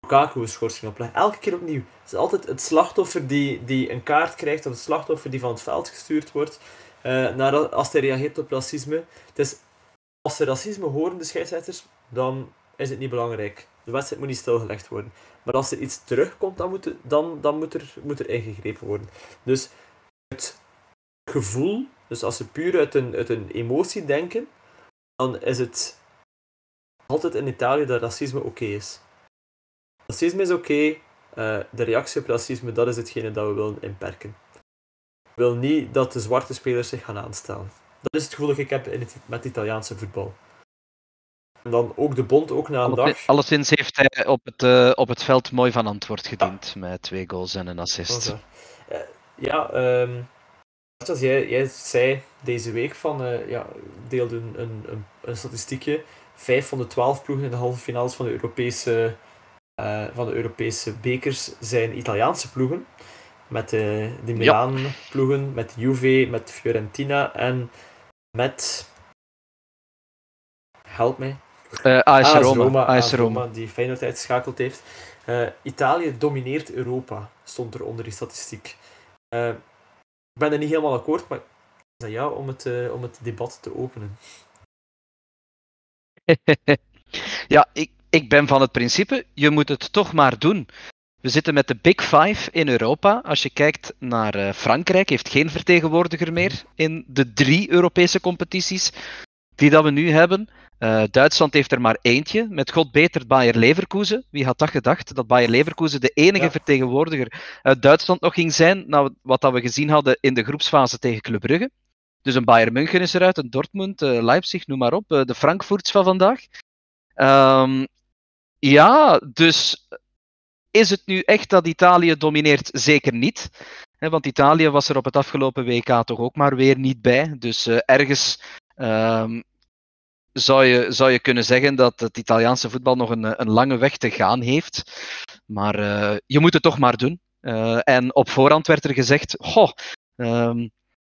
Lukaku een schorsing opleggen. Elke keer opnieuw. Het is altijd het slachtoffer die, die een kaart krijgt, of het slachtoffer die van het veld gestuurd wordt, eh, naar, als hij reageert op racisme. Het is, als ze racisme horen, de scheidsrechters, dan is het niet belangrijk. De wedstrijd moet niet stilgelegd worden. Maar als er iets terugkomt, dan moet, dan, dan moet, er, moet er ingegrepen worden. Dus het gevoel, dus als ze puur uit een, uit een emotie denken, dan is het altijd in Italië dat racisme oké is. Racisme is oké, eh, de reactie op racisme, dat is hetgene dat we willen inperken. We willen niet dat de zwarte spelers zich gaan aanstellen. Dat is het gevoel dat ik heb in het, met het Italiaanse voetbal. En dan ook de bond, ook na een dag. Alleszins- heeft hij op het, eh, op het veld mooi van antwoord gediend. Met twee goals en een assist. Eh, ja, ehm jij, jij zei deze week van, eh, ja, deelde een, een, een, statistiekje. Vijf van de twaalf ploegen in de halve finales van de Europese, eh, van de Europese bekers zijn Italiaanse ploegen. Met eh, de Milaan-ploegen, met Juve, met Fiorentina en met... Help mij. Eh AS AS Roma. AS AS Roma. die Feyenoord uitgeschakeld heeft. Italië domineert Europa, stond er onder die statistiek. Ik ben er niet helemaal akkoord, maar jou om het, eh, om het debat te openen. ja, ik, ik ben van het principe, je moet het toch maar doen. We zitten met de Big Five in Europa. Als je kijkt naar eh, Frankrijk, heeft geen vertegenwoordiger meer in de drie Europese competities die dat we nu hebben. Eh, Duitsland heeft er maar eentje, met God beter Bayer Leverkusen. Wie had dat gedacht? Dat Bayer Leverkusen de enige Ja. vertegenwoordiger uit Duitsland nog ging zijn, nou, wat dat we gezien hadden in de groepsfase tegen Club Brugge. Dus een Bayern München is eruit, een Dortmund, eh, Leipzig, noem maar op, eh, de Frankfurts van vandaag. Ehm, ja, dus is het nu echt dat Italië domineert? Zeker niet. Want Italië was er op het afgelopen WK toch ook maar weer niet bij. Dus ergens ehm, zou, je, zou je kunnen zeggen dat het Italiaanse voetbal nog een, eh, een lange weg te gaan heeft. Maar eh, je moet het toch maar doen. Eh, en op voorhand werd er gezegd: Goh, ehm,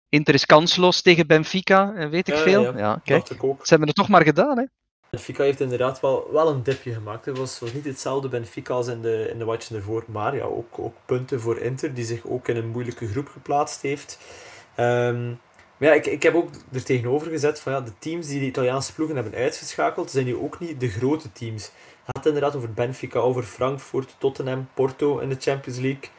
Inter is kansloos tegen Benfica, en weet ik Ja, veel. ja. Ja, kijk, ze hebben het toch maar gedaan. Hè? Benfica heeft inderdaad wel, wel een dipje gemaakt. Het was, was niet hetzelfde Benfica als in de, in de watchen ervoor, maar ja, ook, ook punten voor Inter, die zich ook in een moeilijke groep geplaatst heeft. Ehm, ja, ik, ik heb ook er tegenover gezet van ja, de teams die de Italiaanse ploegen hebben uitgeschakeld, zijn nu ook niet de grote teams. Het gaat inderdaad over Benfica, over Frankfurt, Tottenham, Porto in de Champions League.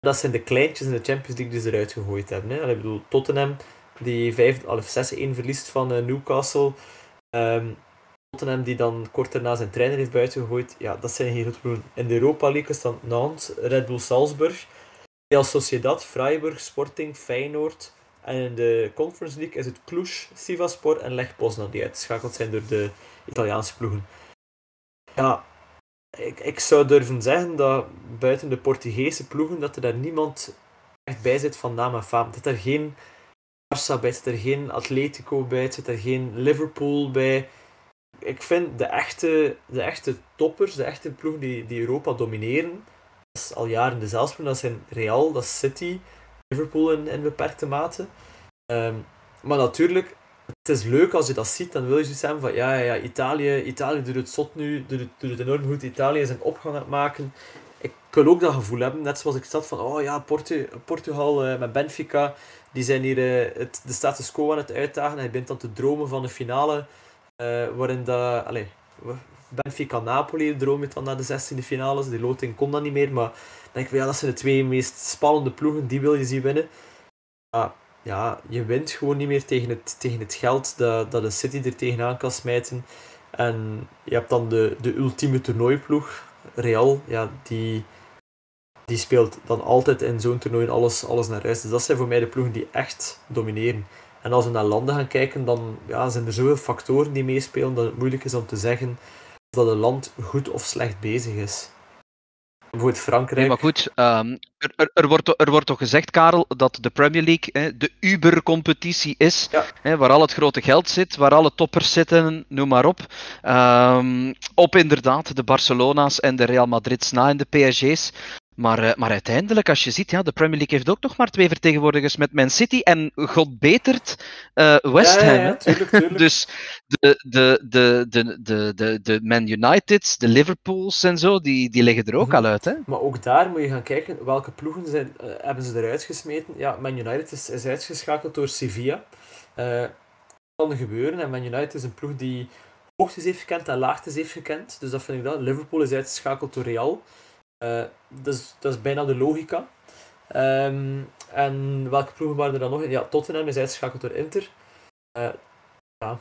Dat zijn de kleintjes in de Champions League die ze eruit gegooid hebben. Hè. Ik bedoel, Tottenham, die vijf- of 6-1 verliest van eh, Newcastle. Ehm, Tottenham die dan kort daarna zijn trainer heeft buitengegooid. Ja, dat zijn geen grote ploegen. In de Europa League is dan Nantes, Red Bull Salzburg, Real Sociedad, Freiburg, Sporting, Feyenoord. En in de Conference League is het Cluj, Sivaspor en Lech Poznan die uitgeschakeld zijn door de Italiaanse ploegen. Ja, ik, ik zou durven zeggen dat buiten de Portugese ploegen dat er daar niemand echt bij zit van naam en faam. Dat er geen Barça bij zit, er geen Atletico bij zit, er geen Liverpool bij ik vind de echte, de echte toppers, de echte ploegen die, die Europa domineren, dat is al jaren dezelfde. Dat zijn Real, dat is City, Liverpool in, beperkte mate. Ehm, maar natuurlijk, het is leuk als je dat ziet, dan wil je zoiets hebben van ja, ja, ja Italië, Italië doet het zot nu, doet het, enorm goed. Italië is een opgang aan het maken. Ik wil ook dat gevoel hebben, net zoals ik zat van oh ja, Portu Portugal eh, met Benfica, die zijn hier eh, het, de status quo aan het uitdagen. Hij bent dan te dromen van de finale eh, waarin dat, allee, Benfica Napoli droom je dan naar de 16e finales. Die loting kon dan niet meer. Maar denk ik, ja, dat zijn de twee meest spannende ploegen. Die wil je zien winnen. Maar ja, je wint gewoon niet meer tegen het, tegen het geld dat, dat de City er tegenaan kan smijten. En je hebt dan de, de ultieme toernooiploeg, Real. Ja, die, die speelt dan altijd in zo'n toernooi alles, alles naar huis. Dus dat zijn voor mij de ploegen die echt domineren. En als we naar landen gaan kijken, dan ja, zijn er zoveel factoren die meespelen dat het moeilijk is om te zeggen dat een land goed of slecht bezig is. Bijvoorbeeld Frankrijk. Nee, maar goed, ehm, er, er, er, wordt, er wordt toch gezegd, Karel, dat de Premier League hè, de Uber-competitie is, Ja. hè, waar al het grote geld zit, waar alle toppers zitten, noem maar op. Ehm, op inderdaad de Barcelona's en de Real Madrid's na en de PSG's. Maar, eh, maar uiteindelijk, als je ziet, ja, de Premier League heeft ook nog maar twee vertegenwoordigers met Man City en God betert eh, West Ham. ja, tuurlijk, tuurlijk. Dus de, de, de, de, de, de, de Man Uniteds, de Liverpools en zo, die, die liggen er ook Mhm. al uit. Hè? Maar ook daar moet je gaan kijken welke ploegen zijn, eh, hebben ze eruit gesmeten. Ja, Man United is, is uitgeschakeld door Sevilla. Dat kan gebeuren. En Man United is een ploeg die hoogtes heeft gekend en laagtes heeft gekend. Dus dat vind ik dat. Liverpool is uitgeschakeld door Real. Dat, is, dat is bijna de logica. Ehm, en welke ploegen waren er dan nog in? Ja, Tottenham is uitgeschakeld door Inter. Eh, ja,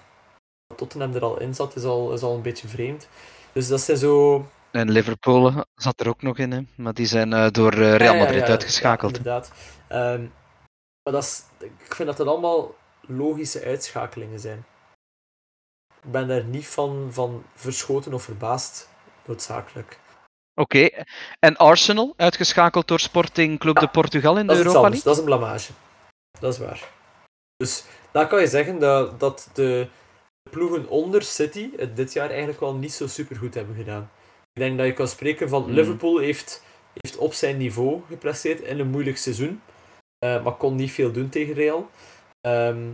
dat Tottenham er al in zat is al, is al een beetje vreemd. Dus dat zijn zo... En Liverpool zat er ook nog in, hè? maar die zijn eh, door Real Ja, ja, Madrid ja, uitgeschakeld. Ja, inderdaad. Ehm, maar dat is, ik vind dat dat allemaal logische uitschakelingen zijn. ben daar niet van, van verschoten of verbaasd, noodzakelijk. Oké, en Arsenal, uitgeschakeld door Sporting Club de Portugal in de Europa League? dat is een blamage. Dat is waar. Dus daar kan je zeggen dat, dat de ploegen onder City het dit jaar eigenlijk wel niet zo super goed hebben gedaan. Ik denk dat je kan spreken van Hmm. Liverpool heeft, heeft op zijn niveau gepresteerd in een moeilijk seizoen, eh, maar kon niet veel doen tegen Real. Ehm,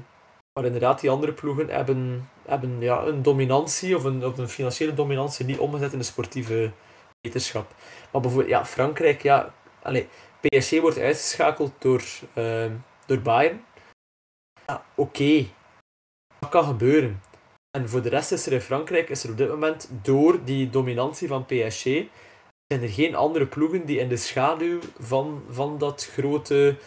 maar inderdaad, die andere ploegen hebben, hebben ja, een dominantie of een, of een financiële dominantie niet omgezet in de sportieve wetenschap. Maar bijvoorbeeld, ja, Frankrijk, ja, allez, PSG wordt uitgeschakeld door, ehm, door Bayern. Ja, oké. Dat kan gebeuren. En voor de rest is er in Frankrijk, is er op dit moment, door die dominantie van PSG, zijn er geen andere ploegen die in de schaduw van, van dat grote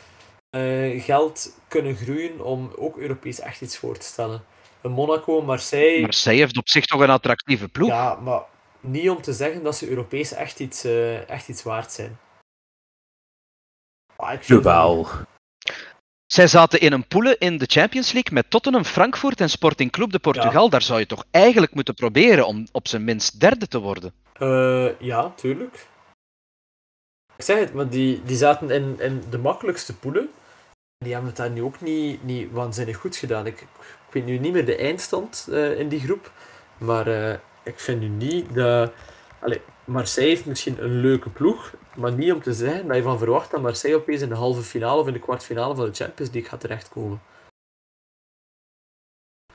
eh, geld kunnen groeien om ook Europees echt iets voor te stellen. Een Monaco, Marseille, Marseille heeft op zich toch een attractieve ploeg. ja, maar niet om te zeggen dat ze Europees echt iets, eh, echt iets waard zijn. Ah, Jawel. Zij zaten in een poelen in de Champions League met Tottenham, Frankfurt en Sporting Club de Portugal. Daar zou je toch eigenlijk moeten proberen om op zijn minst derde te worden. Eh, ja, tuurlijk. Ik zeg het, maar die, die zaten in, in de makkelijkste poelen. Die hebben het daar nu ook niet, niet waanzinnig goed gedaan. Ik, ik weet nu niet meer de eindstand eh, in die groep. Maar eh, ik vind nu niet dat... Allee, Marseille heeft misschien een leuke ploeg. Maar niet om te zeggen dat je van verwacht dat Marseille opeens in de halve finale of in de kwartfinale van de Champions League gaat terechtkomen.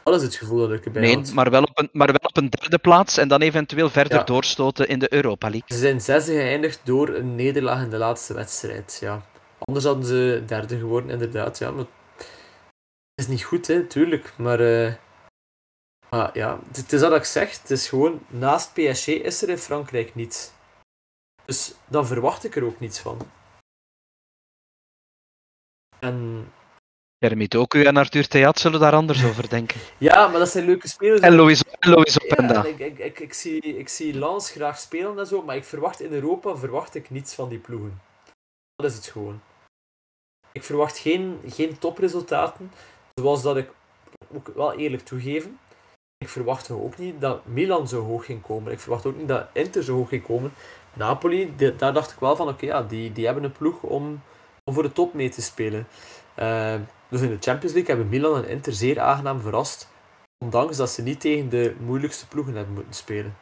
Dat is het gevoel dat ik erbij Nee, had. maar wel, op een, maar wel op een derde plaats en dan eventueel verder Ja. doorstoten in de Europa League. Ze zijn zesde geëindigd door een nederlaag in de laatste wedstrijd. Ja. Anders hadden ze derde geworden, inderdaad. Ja, maar het is niet goed, hè, tuurlijk. Maar, eh, maar ja, het is dat ik zeg. Het is gewoon, naast PSG is er in Frankrijk niets. Dus dan verwacht ik er ook niets van. En Jeremy Doku en Arthur Theat zullen daar anders over denken. ja, maar dat zijn leuke spelers. En Ja, Openda. en ik, ik, ik, ik, zie, ik zie Lans graag spelen en zo, maar ik verwacht in Europa verwacht ik niets van die ploegen. Dat is het gewoon. Ik verwacht geen, geen topresultaten, zoals dat ik ook wel eerlijk toegeven. Ik verwacht ook niet dat Milan zo hoog ging komen. Ik verwacht ook niet dat Inter zo hoog ging komen. Napoli, daar dacht ik wel van, oké, ja, die, die hebben een ploeg om, om voor de top mee te spelen. Eh, dus in de Champions League hebben Milan en Inter zeer aangenaam verrast. Ondanks dat ze niet tegen de moeilijkste ploegen hebben moeten spelen.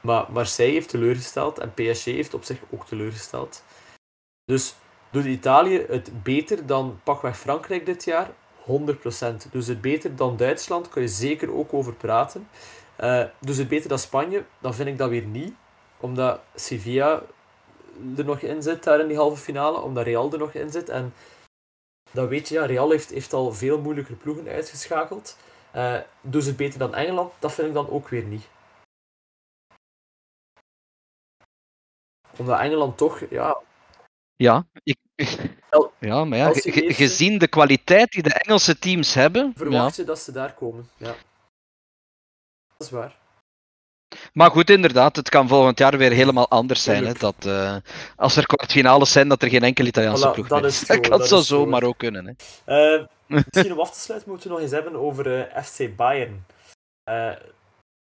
Maar Marseille heeft teleurgesteld en PSG heeft op zich ook teleurgesteld. Dus doet Italië het beter dan pakweg Frankrijk dit jaar? 100%. Dus het beter dan Duitsland, kan je zeker ook over praten. Eh, dus het beter dan Spanje, dan vind ik dat weer niet. Omdat Sevilla er nog in zit, daar in die halve finale. Omdat Real er nog in zit. En dat weet je, ja, Real heeft, heeft al veel moeilijker ploegen uitgeschakeld. Doen ze het beter dan Engeland? Dat vind ik dan ook weer niet. Omdat Engeland toch, ja, Ja, ik, ja maar ja, ge- gezien de kwaliteit die de Engelse teams hebben. Ja. verwacht je dat ze daar komen. Ja. Dat is waar. Maar goed, inderdaad, het kan volgend jaar weer helemaal anders zijn. Hè, dat, eh, als er kwartfinales zijn, dat er geen enkele Italiaanse Voilà, ploeg dat is zo, Dat kan dat zo zomaar ook kunnen. Hè. Eh, misschien om af te sluiten moeten we nog eens hebben over eh, FC Bayern. Eh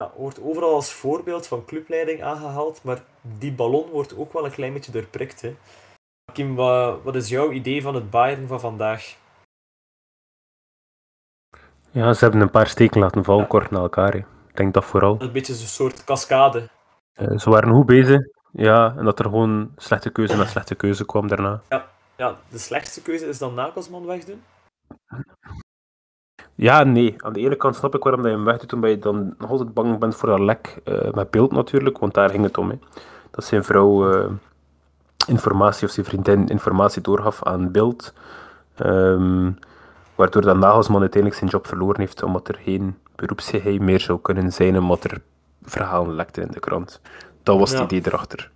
ja, wordt overal als voorbeeld van clubleiding aangehaald, maar die ballon wordt ook wel een klein beetje doorprikt. Hè. Kim, wat, wat is jouw idee van het Bayern van vandaag? Ja, ze hebben een paar steken laten vallen, Ja. kort na elkaar. Ik denk dat vooral. Een beetje zo'n soort cascade. Eh, ze waren goed bezig. Ja, en dat er gewoon slechte keuze na slechte keuze kwam daarna. Ja, de slechtste keuze is dan Nagelsman wegdoen. Ja, nee. Aan de ene kant snap ik waarom dat je hem wegdoet, omdat je dan nog altijd bang bent voor dat lek eh, met beeld natuurlijk, want daar ging het om. Hè. Dat zijn vrouw eh, informatie of zijn vriendin informatie doorgaf aan beeld, ehm, waardoor dat Nagelsman uiteindelijk zijn job verloren heeft, omdat er geen beroepsgeheim meer zou kunnen zijn, omdat er verhalen lekten in de krant. Dat was het Ja. idee erachter.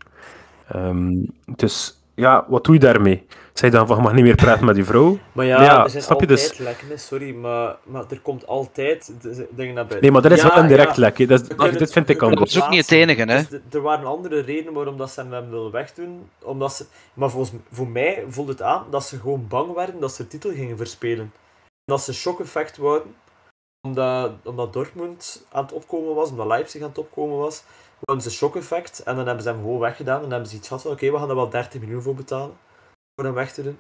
Ehm, dus ja, wat doe je daarmee? Zeg je dan van, je mag niet meer praten met je vrouw? Maar ja, Ja, er zijn snap je altijd dus? sorry, maar, maar er komt altijd dingen naar buiten. Nee, maar dat is Ja, wel een direct ja. lek. Dat, is- dit vind ik kunnen Dat anders. was ook niet het enige, hè? Dus er waren andere redenen waarom dat ze hem hem wilden wegdoen. Omdat ze, maar volgens, voor mij voelde het aan dat ze gewoon bang werden dat ze de titel gingen verspelen. Dat ze shock-effect wouden. omdat, omdat Dortmund aan het opkomen was, omdat Leipzig aan het opkomen was, hadden ze een shock-effect en dan hebben ze hem gewoon weggedaan en dan hebben ze iets gehad van oké, we gaan er wel 30 miljoen voor betalen voor hem weg te doen.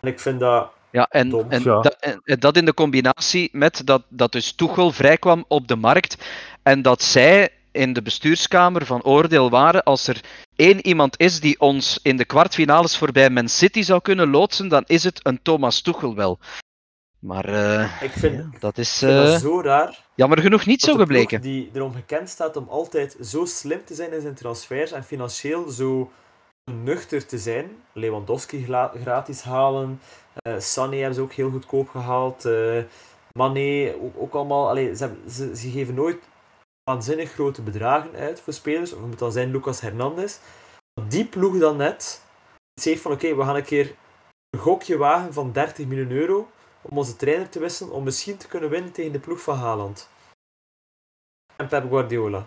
En ik vind dat Ja, en, Dom. en, Ja. dat, en en dat in de combinatie met dat, dat dus Tuchel vrijkwam op de markt en dat zij in de bestuurskamer van oordeel waren als er één iemand is die ons in de kwartfinales voorbij Man City zou kunnen loodsen, dan is het een Thomas Tuchel wel. Maar eh, ik vind, dat is eh, dat zo raar. jammer genoeg niet zo gebleken. Die erom gekend staat om altijd zo slim te zijn in zijn transfers en financieel zo nuchter te zijn. Lewandowski gratis halen. Sané hebben ze ook heel goedkoop gehaald. eh Mané ook, ook allemaal. Allee, ze, hebben- ze, ze geven nooit waanzinnig grote bedragen uit voor spelers. Of het moet dan zijn Lucas Hernandez. Die ploeg dan net zegt van oké, we gaan een keer een gokje wagen van 30 miljoen euro om onze trainer te wisselen om misschien te kunnen winnen tegen de ploeg van Haaland. En Pep Guardiola.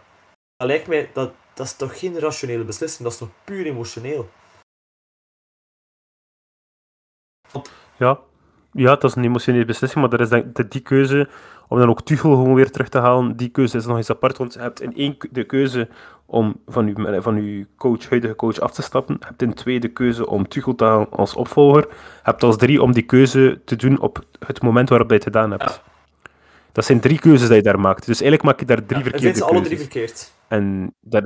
Dat lijkt mij, dat, dat is toch geen rationele beslissing, dat is toch puur emotioneel. Ja. Ja, dat is een emotionele beslissing, maar er is denk ik die keuze om dan ook Tuchel gewoon weer terug te halen, die keuze is nog eens apart, want je hebt in één de keuze om van uw, van uw coach, huidige coach af te stappen, je hebt in twee de keuze om Tuchel te halen als opvolger, je hebt als drie om die keuze te doen op het moment waarop je het gedaan hebt. Ja. Dat zijn drie keuzes die je daar maakt. Dus eigenlijk maak je daar drie Ja, verkeerde ze alle keuzes. drie verkeerd. En dat...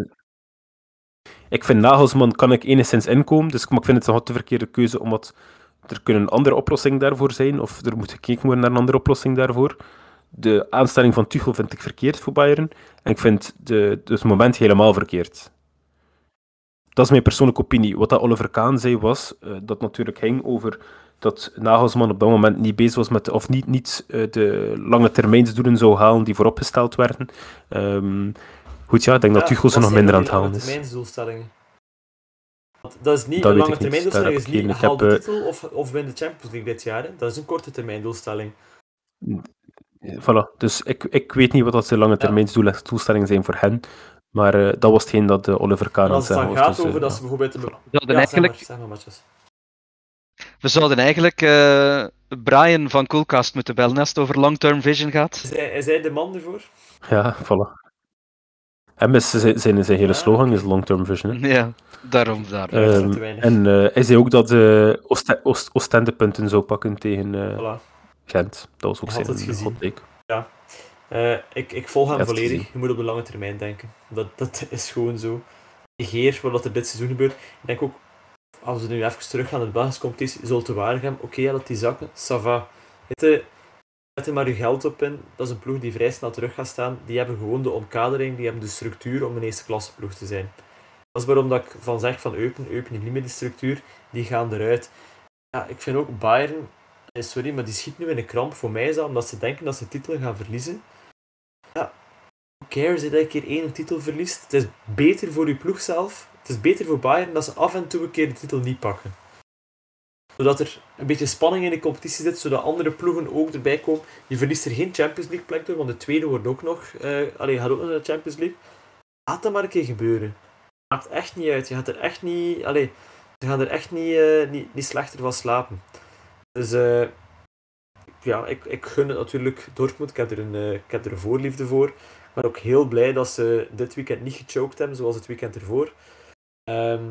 Ik vind Nagelsman kan ik enigszins inkomen, dus, maar ik vind het nog te verkeerde keuze, omdat er kunnen een andere oplossing daarvoor zijn, of er moet gekeken worden naar een andere oplossing daarvoor. De aanstelling van Tuchel vind ik verkeerd voor Bayern, en ik vind de, het moment helemaal verkeerd. Dat is mijn persoonlijke opinie. Wat dat Oliver Kahn zei was, eh, dat natuurlijk ging over dat Nagelsman op dat moment niet bezig was met, of niet, niet eh, de lange termijnsdoelen zou halen die vooropgesteld werden. Ehm, goed, ja, ik denk dat Tuchel ze nog minder aan het halen is. Dat is niet Dat een lange termijn doelstelling, is niet haal heb, de eh, titel of, of win de Champions League dit jaar. Hè. Dat is een korte termijn doelstelling. Voilà, dus ik, ik weet niet wat dat de lange termijn doelstellingen zijn voor hen, maar eh, dat was hetgeen dat eh, Oliver Kahn als het dan gaat dus, eh, over dat ja. ze bijvoorbeeld... Een... We zouden Ja, zeg maar, eigenlijk, zeg maar, Matjes. we zouden eigenlijk eh, Brian van Coolcast moeten bellen als het over long-term vision gaat. Is hij, is hij de man ervoor? Ja, voilà. En met zijn, zijn, zijn hele slogan oké. is long-term vision. hè. Ja, daarom. daarom. Ja, is Ehm, te en eh, hij zei ook dat de Oost Oost Oostendepunten zou pakken tegen eh, Voilà. Gent. Dat was ook Ik had zijn het gezien. hot take. Eh, ik, ik volg hem Ja, volledig. gezien. Je moet op de lange termijn denken. Dat, dat is gewoon zo. Negeer wat er dit seizoen gebeurt. Ik denk ook, als we nu even teruggaan naar de Belgische competitie, Zulte Waregem, oké, ja, dat die zakken, ça va. Zet er maar je geld op in. Dat is een ploeg die vrij snel terug gaat staan. Die hebben gewoon de omkadering, die hebben de structuur om een eerste klasse ploeg te zijn. Dat is waarom dat ik van zeg van Eupen, Eupen heeft niet meer die structuur, die gaan eruit. Ja, ik vind ook Bayern, eh, sorry, maar die schiet nu in een kramp voor mij, is dat omdat ze denken dat ze titelen gaan verliezen. Ja, who cares dat je een keer één titel verliest? Het is beter voor je ploeg zelf. Het is beter voor Bayern dat ze af en toe een keer de titel niet pakken. Zodat er een beetje spanning in de competitie zit, zodat andere ploegen ook erbij komen. Je verliest er geen Champions League plek door, want de tweede wordt ook nog, eh allee, gaat ook nog naar de Champions League. Laat dat maar een keer gebeuren. Maakt echt niet uit. Je gaat er echt niet, allee, je gaat er echt niet, eh, niet, niet slechter van slapen. Dus eh, ja, ik, ik gun het natuurlijk Dortmund. Ik heb, er een, ik heb er voorliefde voor. Ben ook heel blij dat ze dit weekend niet gechoked hebben, zoals het weekend ervoor. Ehm,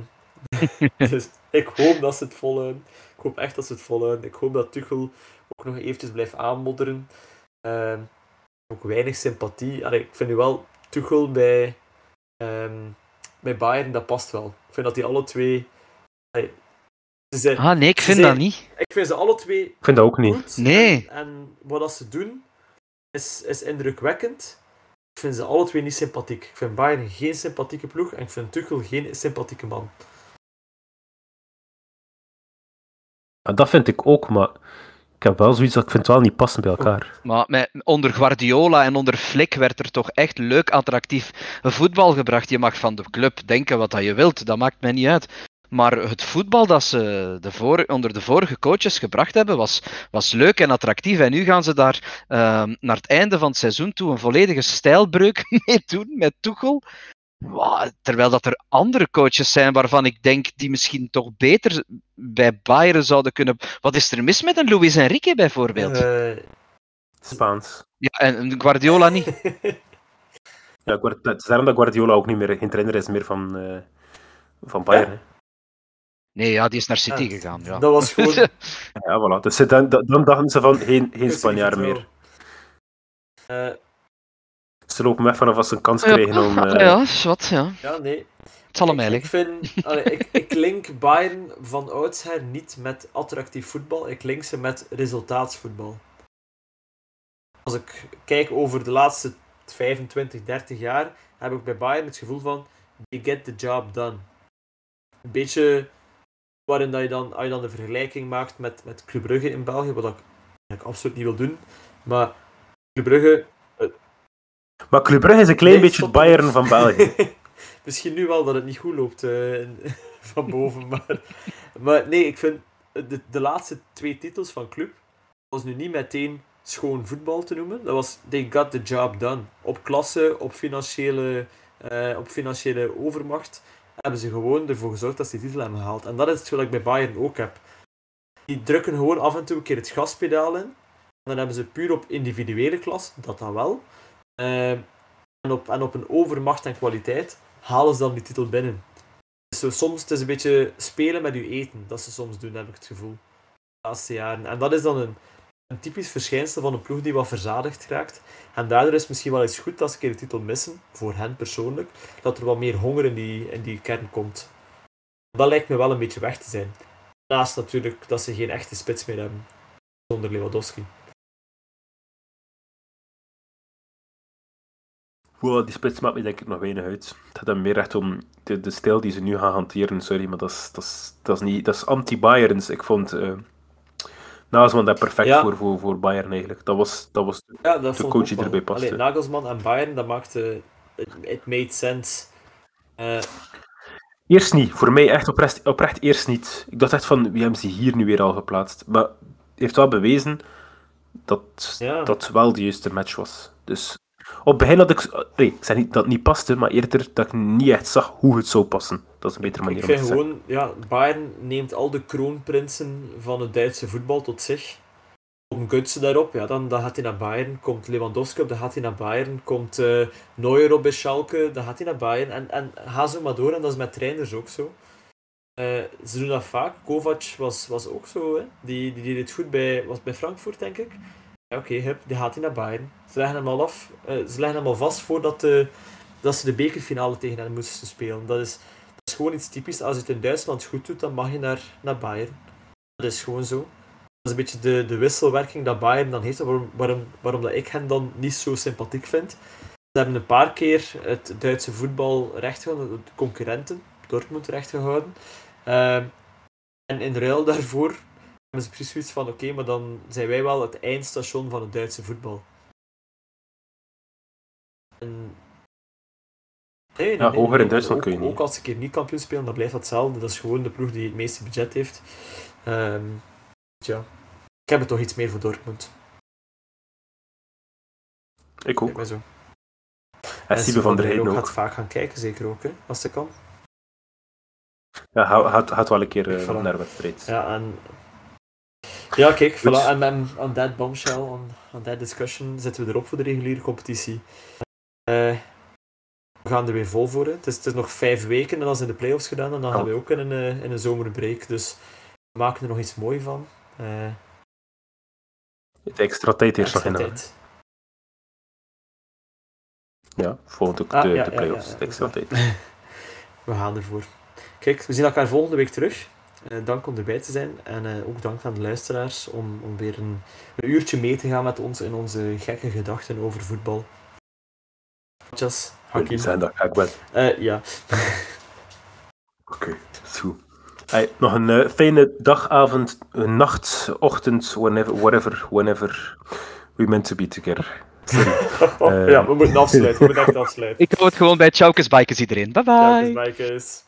dus ik hoop dat ze het volhouden. Ik hoop echt dat ze het volhouden. Ik hoop dat Tuchel ook nog eventjes blijft aanmodderen. Ehm, ook weinig sympathie. Allee, ik vind nu wel Tuchel bij, ehm, bij Bayern, dat past wel. Ik vind dat die alle twee... allee, ze zijn, Ah, nee, ik vind zijn- dat niet. ik vind ze alle twee Ik vind dat ook niet. goed. Nee. En, en wat dat ze doen is, is indrukwekkend. Ik vind ze alle twee niet sympathiek. Ik vind Bayern geen sympathieke ploeg en ik vind Tuchel geen sympathieke man. Dat vind ik ook, maar ik heb wel zoiets dat ik vind het wel niet passen bij elkaar. Maar met, onder Guardiola en onder Flick werd er toch echt leuk, attractief voetbal gebracht. Je mag van de club denken wat dat je wilt, dat maakt mij niet uit. Maar het voetbal dat ze de voor, onder de vorige coaches gebracht hebben, was, was leuk en attractief. En nu gaan ze daar ehm, naar het einde van het seizoen toe een volledige stijlbreuk mee doen met Tuchel. Terwijl dat er andere coaches zijn waarvan ik denk die misschien toch beter bij Bayern zouden kunnen. Wat is er mis met een Luis Enrique bijvoorbeeld? Eh, Spaans. Ja, en Guardiola niet. Ja, Guard- het is daarom dat Guardiola ook niet meer geen trainer is meer van, eh, van Bayern. Nee, ja, die is naar City Ja, gegaan. Ja. Dat was gewoon... Ja, voilà. Dus dan, dan dachten ze van geen, geen Spanjaard meer. Eh, Ze lopen weg vanaf als ze een kans Ja, kregen om... eh, ja, wat, ja. ja, nee. Het zal hem Ik, ik, eigenlijk. vind, allee, ik, ik link Bayern van oudsher niet met attractief voetbal, ik link ze met resultaatsvoetbal. Als ik kijk over de laatste 25, 30 jaar, heb ik bij Bayern het gevoel van, they get the job done. Een beetje waarin dat je dan, als je dan de vergelijking maakt met, met Club Brugge in België, wat ik, wat ik absoluut niet wil doen, maar Club Brugge... Maar Club Brugge is een klein Nee, beetje het er. Bayern van België. Misschien nu wel dat het niet goed loopt eh, in- van boven, maar, maar nee, ik vind de, de laatste twee titels van club was nu niet meteen schoon voetbal te noemen. Dat was they got the job done. Op klasse, op financiële, eh, op financiële overmacht hebben ze gewoon ervoor gezorgd dat ze die titel hebben gehaald. En dat is wat ik bij Bayern ook heb. Die drukken gewoon af en toe een keer het gaspedaal in. En dan hebben ze puur op individuele klas, dat dan wel. Eh, en, op, en op een overmacht en kwaliteit halen ze dan die titel binnen. Dus soms het is een beetje spelen met je eten, dat ze soms doen, heb ik het gevoel. Laatste jaren. En dat is dan een, een typisch verschijnsel van een ploeg die wat verzadigd raakt. En daardoor is het misschien wel eens goed als ze een keer de titel missen, voor hen persoonlijk, dat er wat meer honger in die, in die kern komt. Dat lijkt me wel een beetje weg te zijn. Naast natuurlijk dat ze geen echte spits meer hebben, zonder Lewandowski. Wow, die spits maakt me denk ik nog weinig uit. Het gaat hem meer echt om de, de stijl die ze nu gaan hanteren. Sorry, maar dat is, dat is, dat is, niet, dat is anti-Bayerns. Ik vond uh, Nagelsman daar perfect Ja. voor, voor, voor Bayern eigenlijk. Dat was, dat was Ja, dat De coach die erbij paste. Allee, Nagelsman en Bayern, dat maakte... It, made sense. Eh, Eerst niet. Voor mij echt oprecht, oprecht eerst niet. Ik dacht echt van, wie hebben ze hier nu weer al geplaatst? Maar heeft wel bewezen dat Ja. dat wel de juiste match was. Dus op het begin had ik... Nee, ik zeg niet dat het niet paste, maar eerder dat ik niet echt zag hoe het zou passen. Dat is een betere manier ik om te vind zeggen. gewoon... Ja, Bayern neemt al de kroonprinsen van het Duitse voetbal tot zich. Komt Götze daarop, ja, dan, dan gaat hij naar Bayern. Komt Lewandowski op, dan gaat hij naar Bayern. Komt eh Neuer op bij Schalke, dan gaat hij naar Bayern. En, en ga zo maar door, en dat is met trainers ook zo. Eh, ze doen dat vaak. Kovac was, was ook zo, hè. Die, die deed het goed bij, was bij Frankfurt, denk ik. Oké, hup, die gaat hij naar Bayern. Ze leggen hem al af, eh, ze leggen hem al vast voordat de, dat ze de bekerfinale tegen hen moesten spelen. Dat is, dat is gewoon iets typisch. Als je het in Duitsland goed doet, dan mag je naar, naar Bayern. Dat is gewoon zo. Dat is een beetje de, de wisselwerking dat Bayern dan heeft, waarom, waarom, waarom dat ik hen dan niet zo sympathiek vind. Ze hebben een paar keer het Duitse voetbal rechtgehouden, de concurrenten, Dortmund rechtgehouden. Ehm en in ruil daarvoor hebben ze precies zoiets van, oké, maar dan zijn wij wel het eindstation van het Duitse voetbal. En... Nee, nee, Ja, nee, hoger in Duitsland ook, kun je niet. Ook als ze een keer niet kampioen spelen, dan blijft dat hetzelfde. Dat is gewoon de ploeg die het meeste budget heeft. Ehm tja, ik heb het toch iets meer voor Dortmund. Ik ook. zo. En Siebe van der Heijden gaat ook. vaak gaan kijken, zeker ook, hè, als ze kan. Ja, gaat, gaat wel een keer Voilà. naar de wedstrijd. Ja, en... Ja, kijk, voilà. En met, on that bombshell, on, on that discussion, zitten we erop voor de reguliere competitie. Eh, we gaan er weer vol voor. Hè. Het, is, het is nog vijf weken en dan zijn de play-offs gedaan en dan gaan we ook in een, eh, in een zomerbreak. Dus we maken er nog iets moois van. Eh, Het extra tijd eerst nog in. Ja, volgend ook Ah, de, ja, de ja, play-offs. ja, ja, de extra dat tijd. We gaan ervoor. Kijk, we zien elkaar volgende week terug. Eh, dank om erbij te zijn. En eh, ook dank aan de luisteraars om, om weer een, een uurtje mee te gaan met ons in onze gekke gedachten over voetbal. Tjas, Die Hakim. zijn dat. Eh, ja. Oké, goed. Hey, nog een fijne dag, avond, nacht, ochtend, whenever, whatever, whenever we meant to be together. Sorry. Eh. ja, we moeten afsluiten. We moeten echt afsluiten. Ik hou het gewoon bij Tjaukes Bikers iedereen. Bye bye. Maaikes.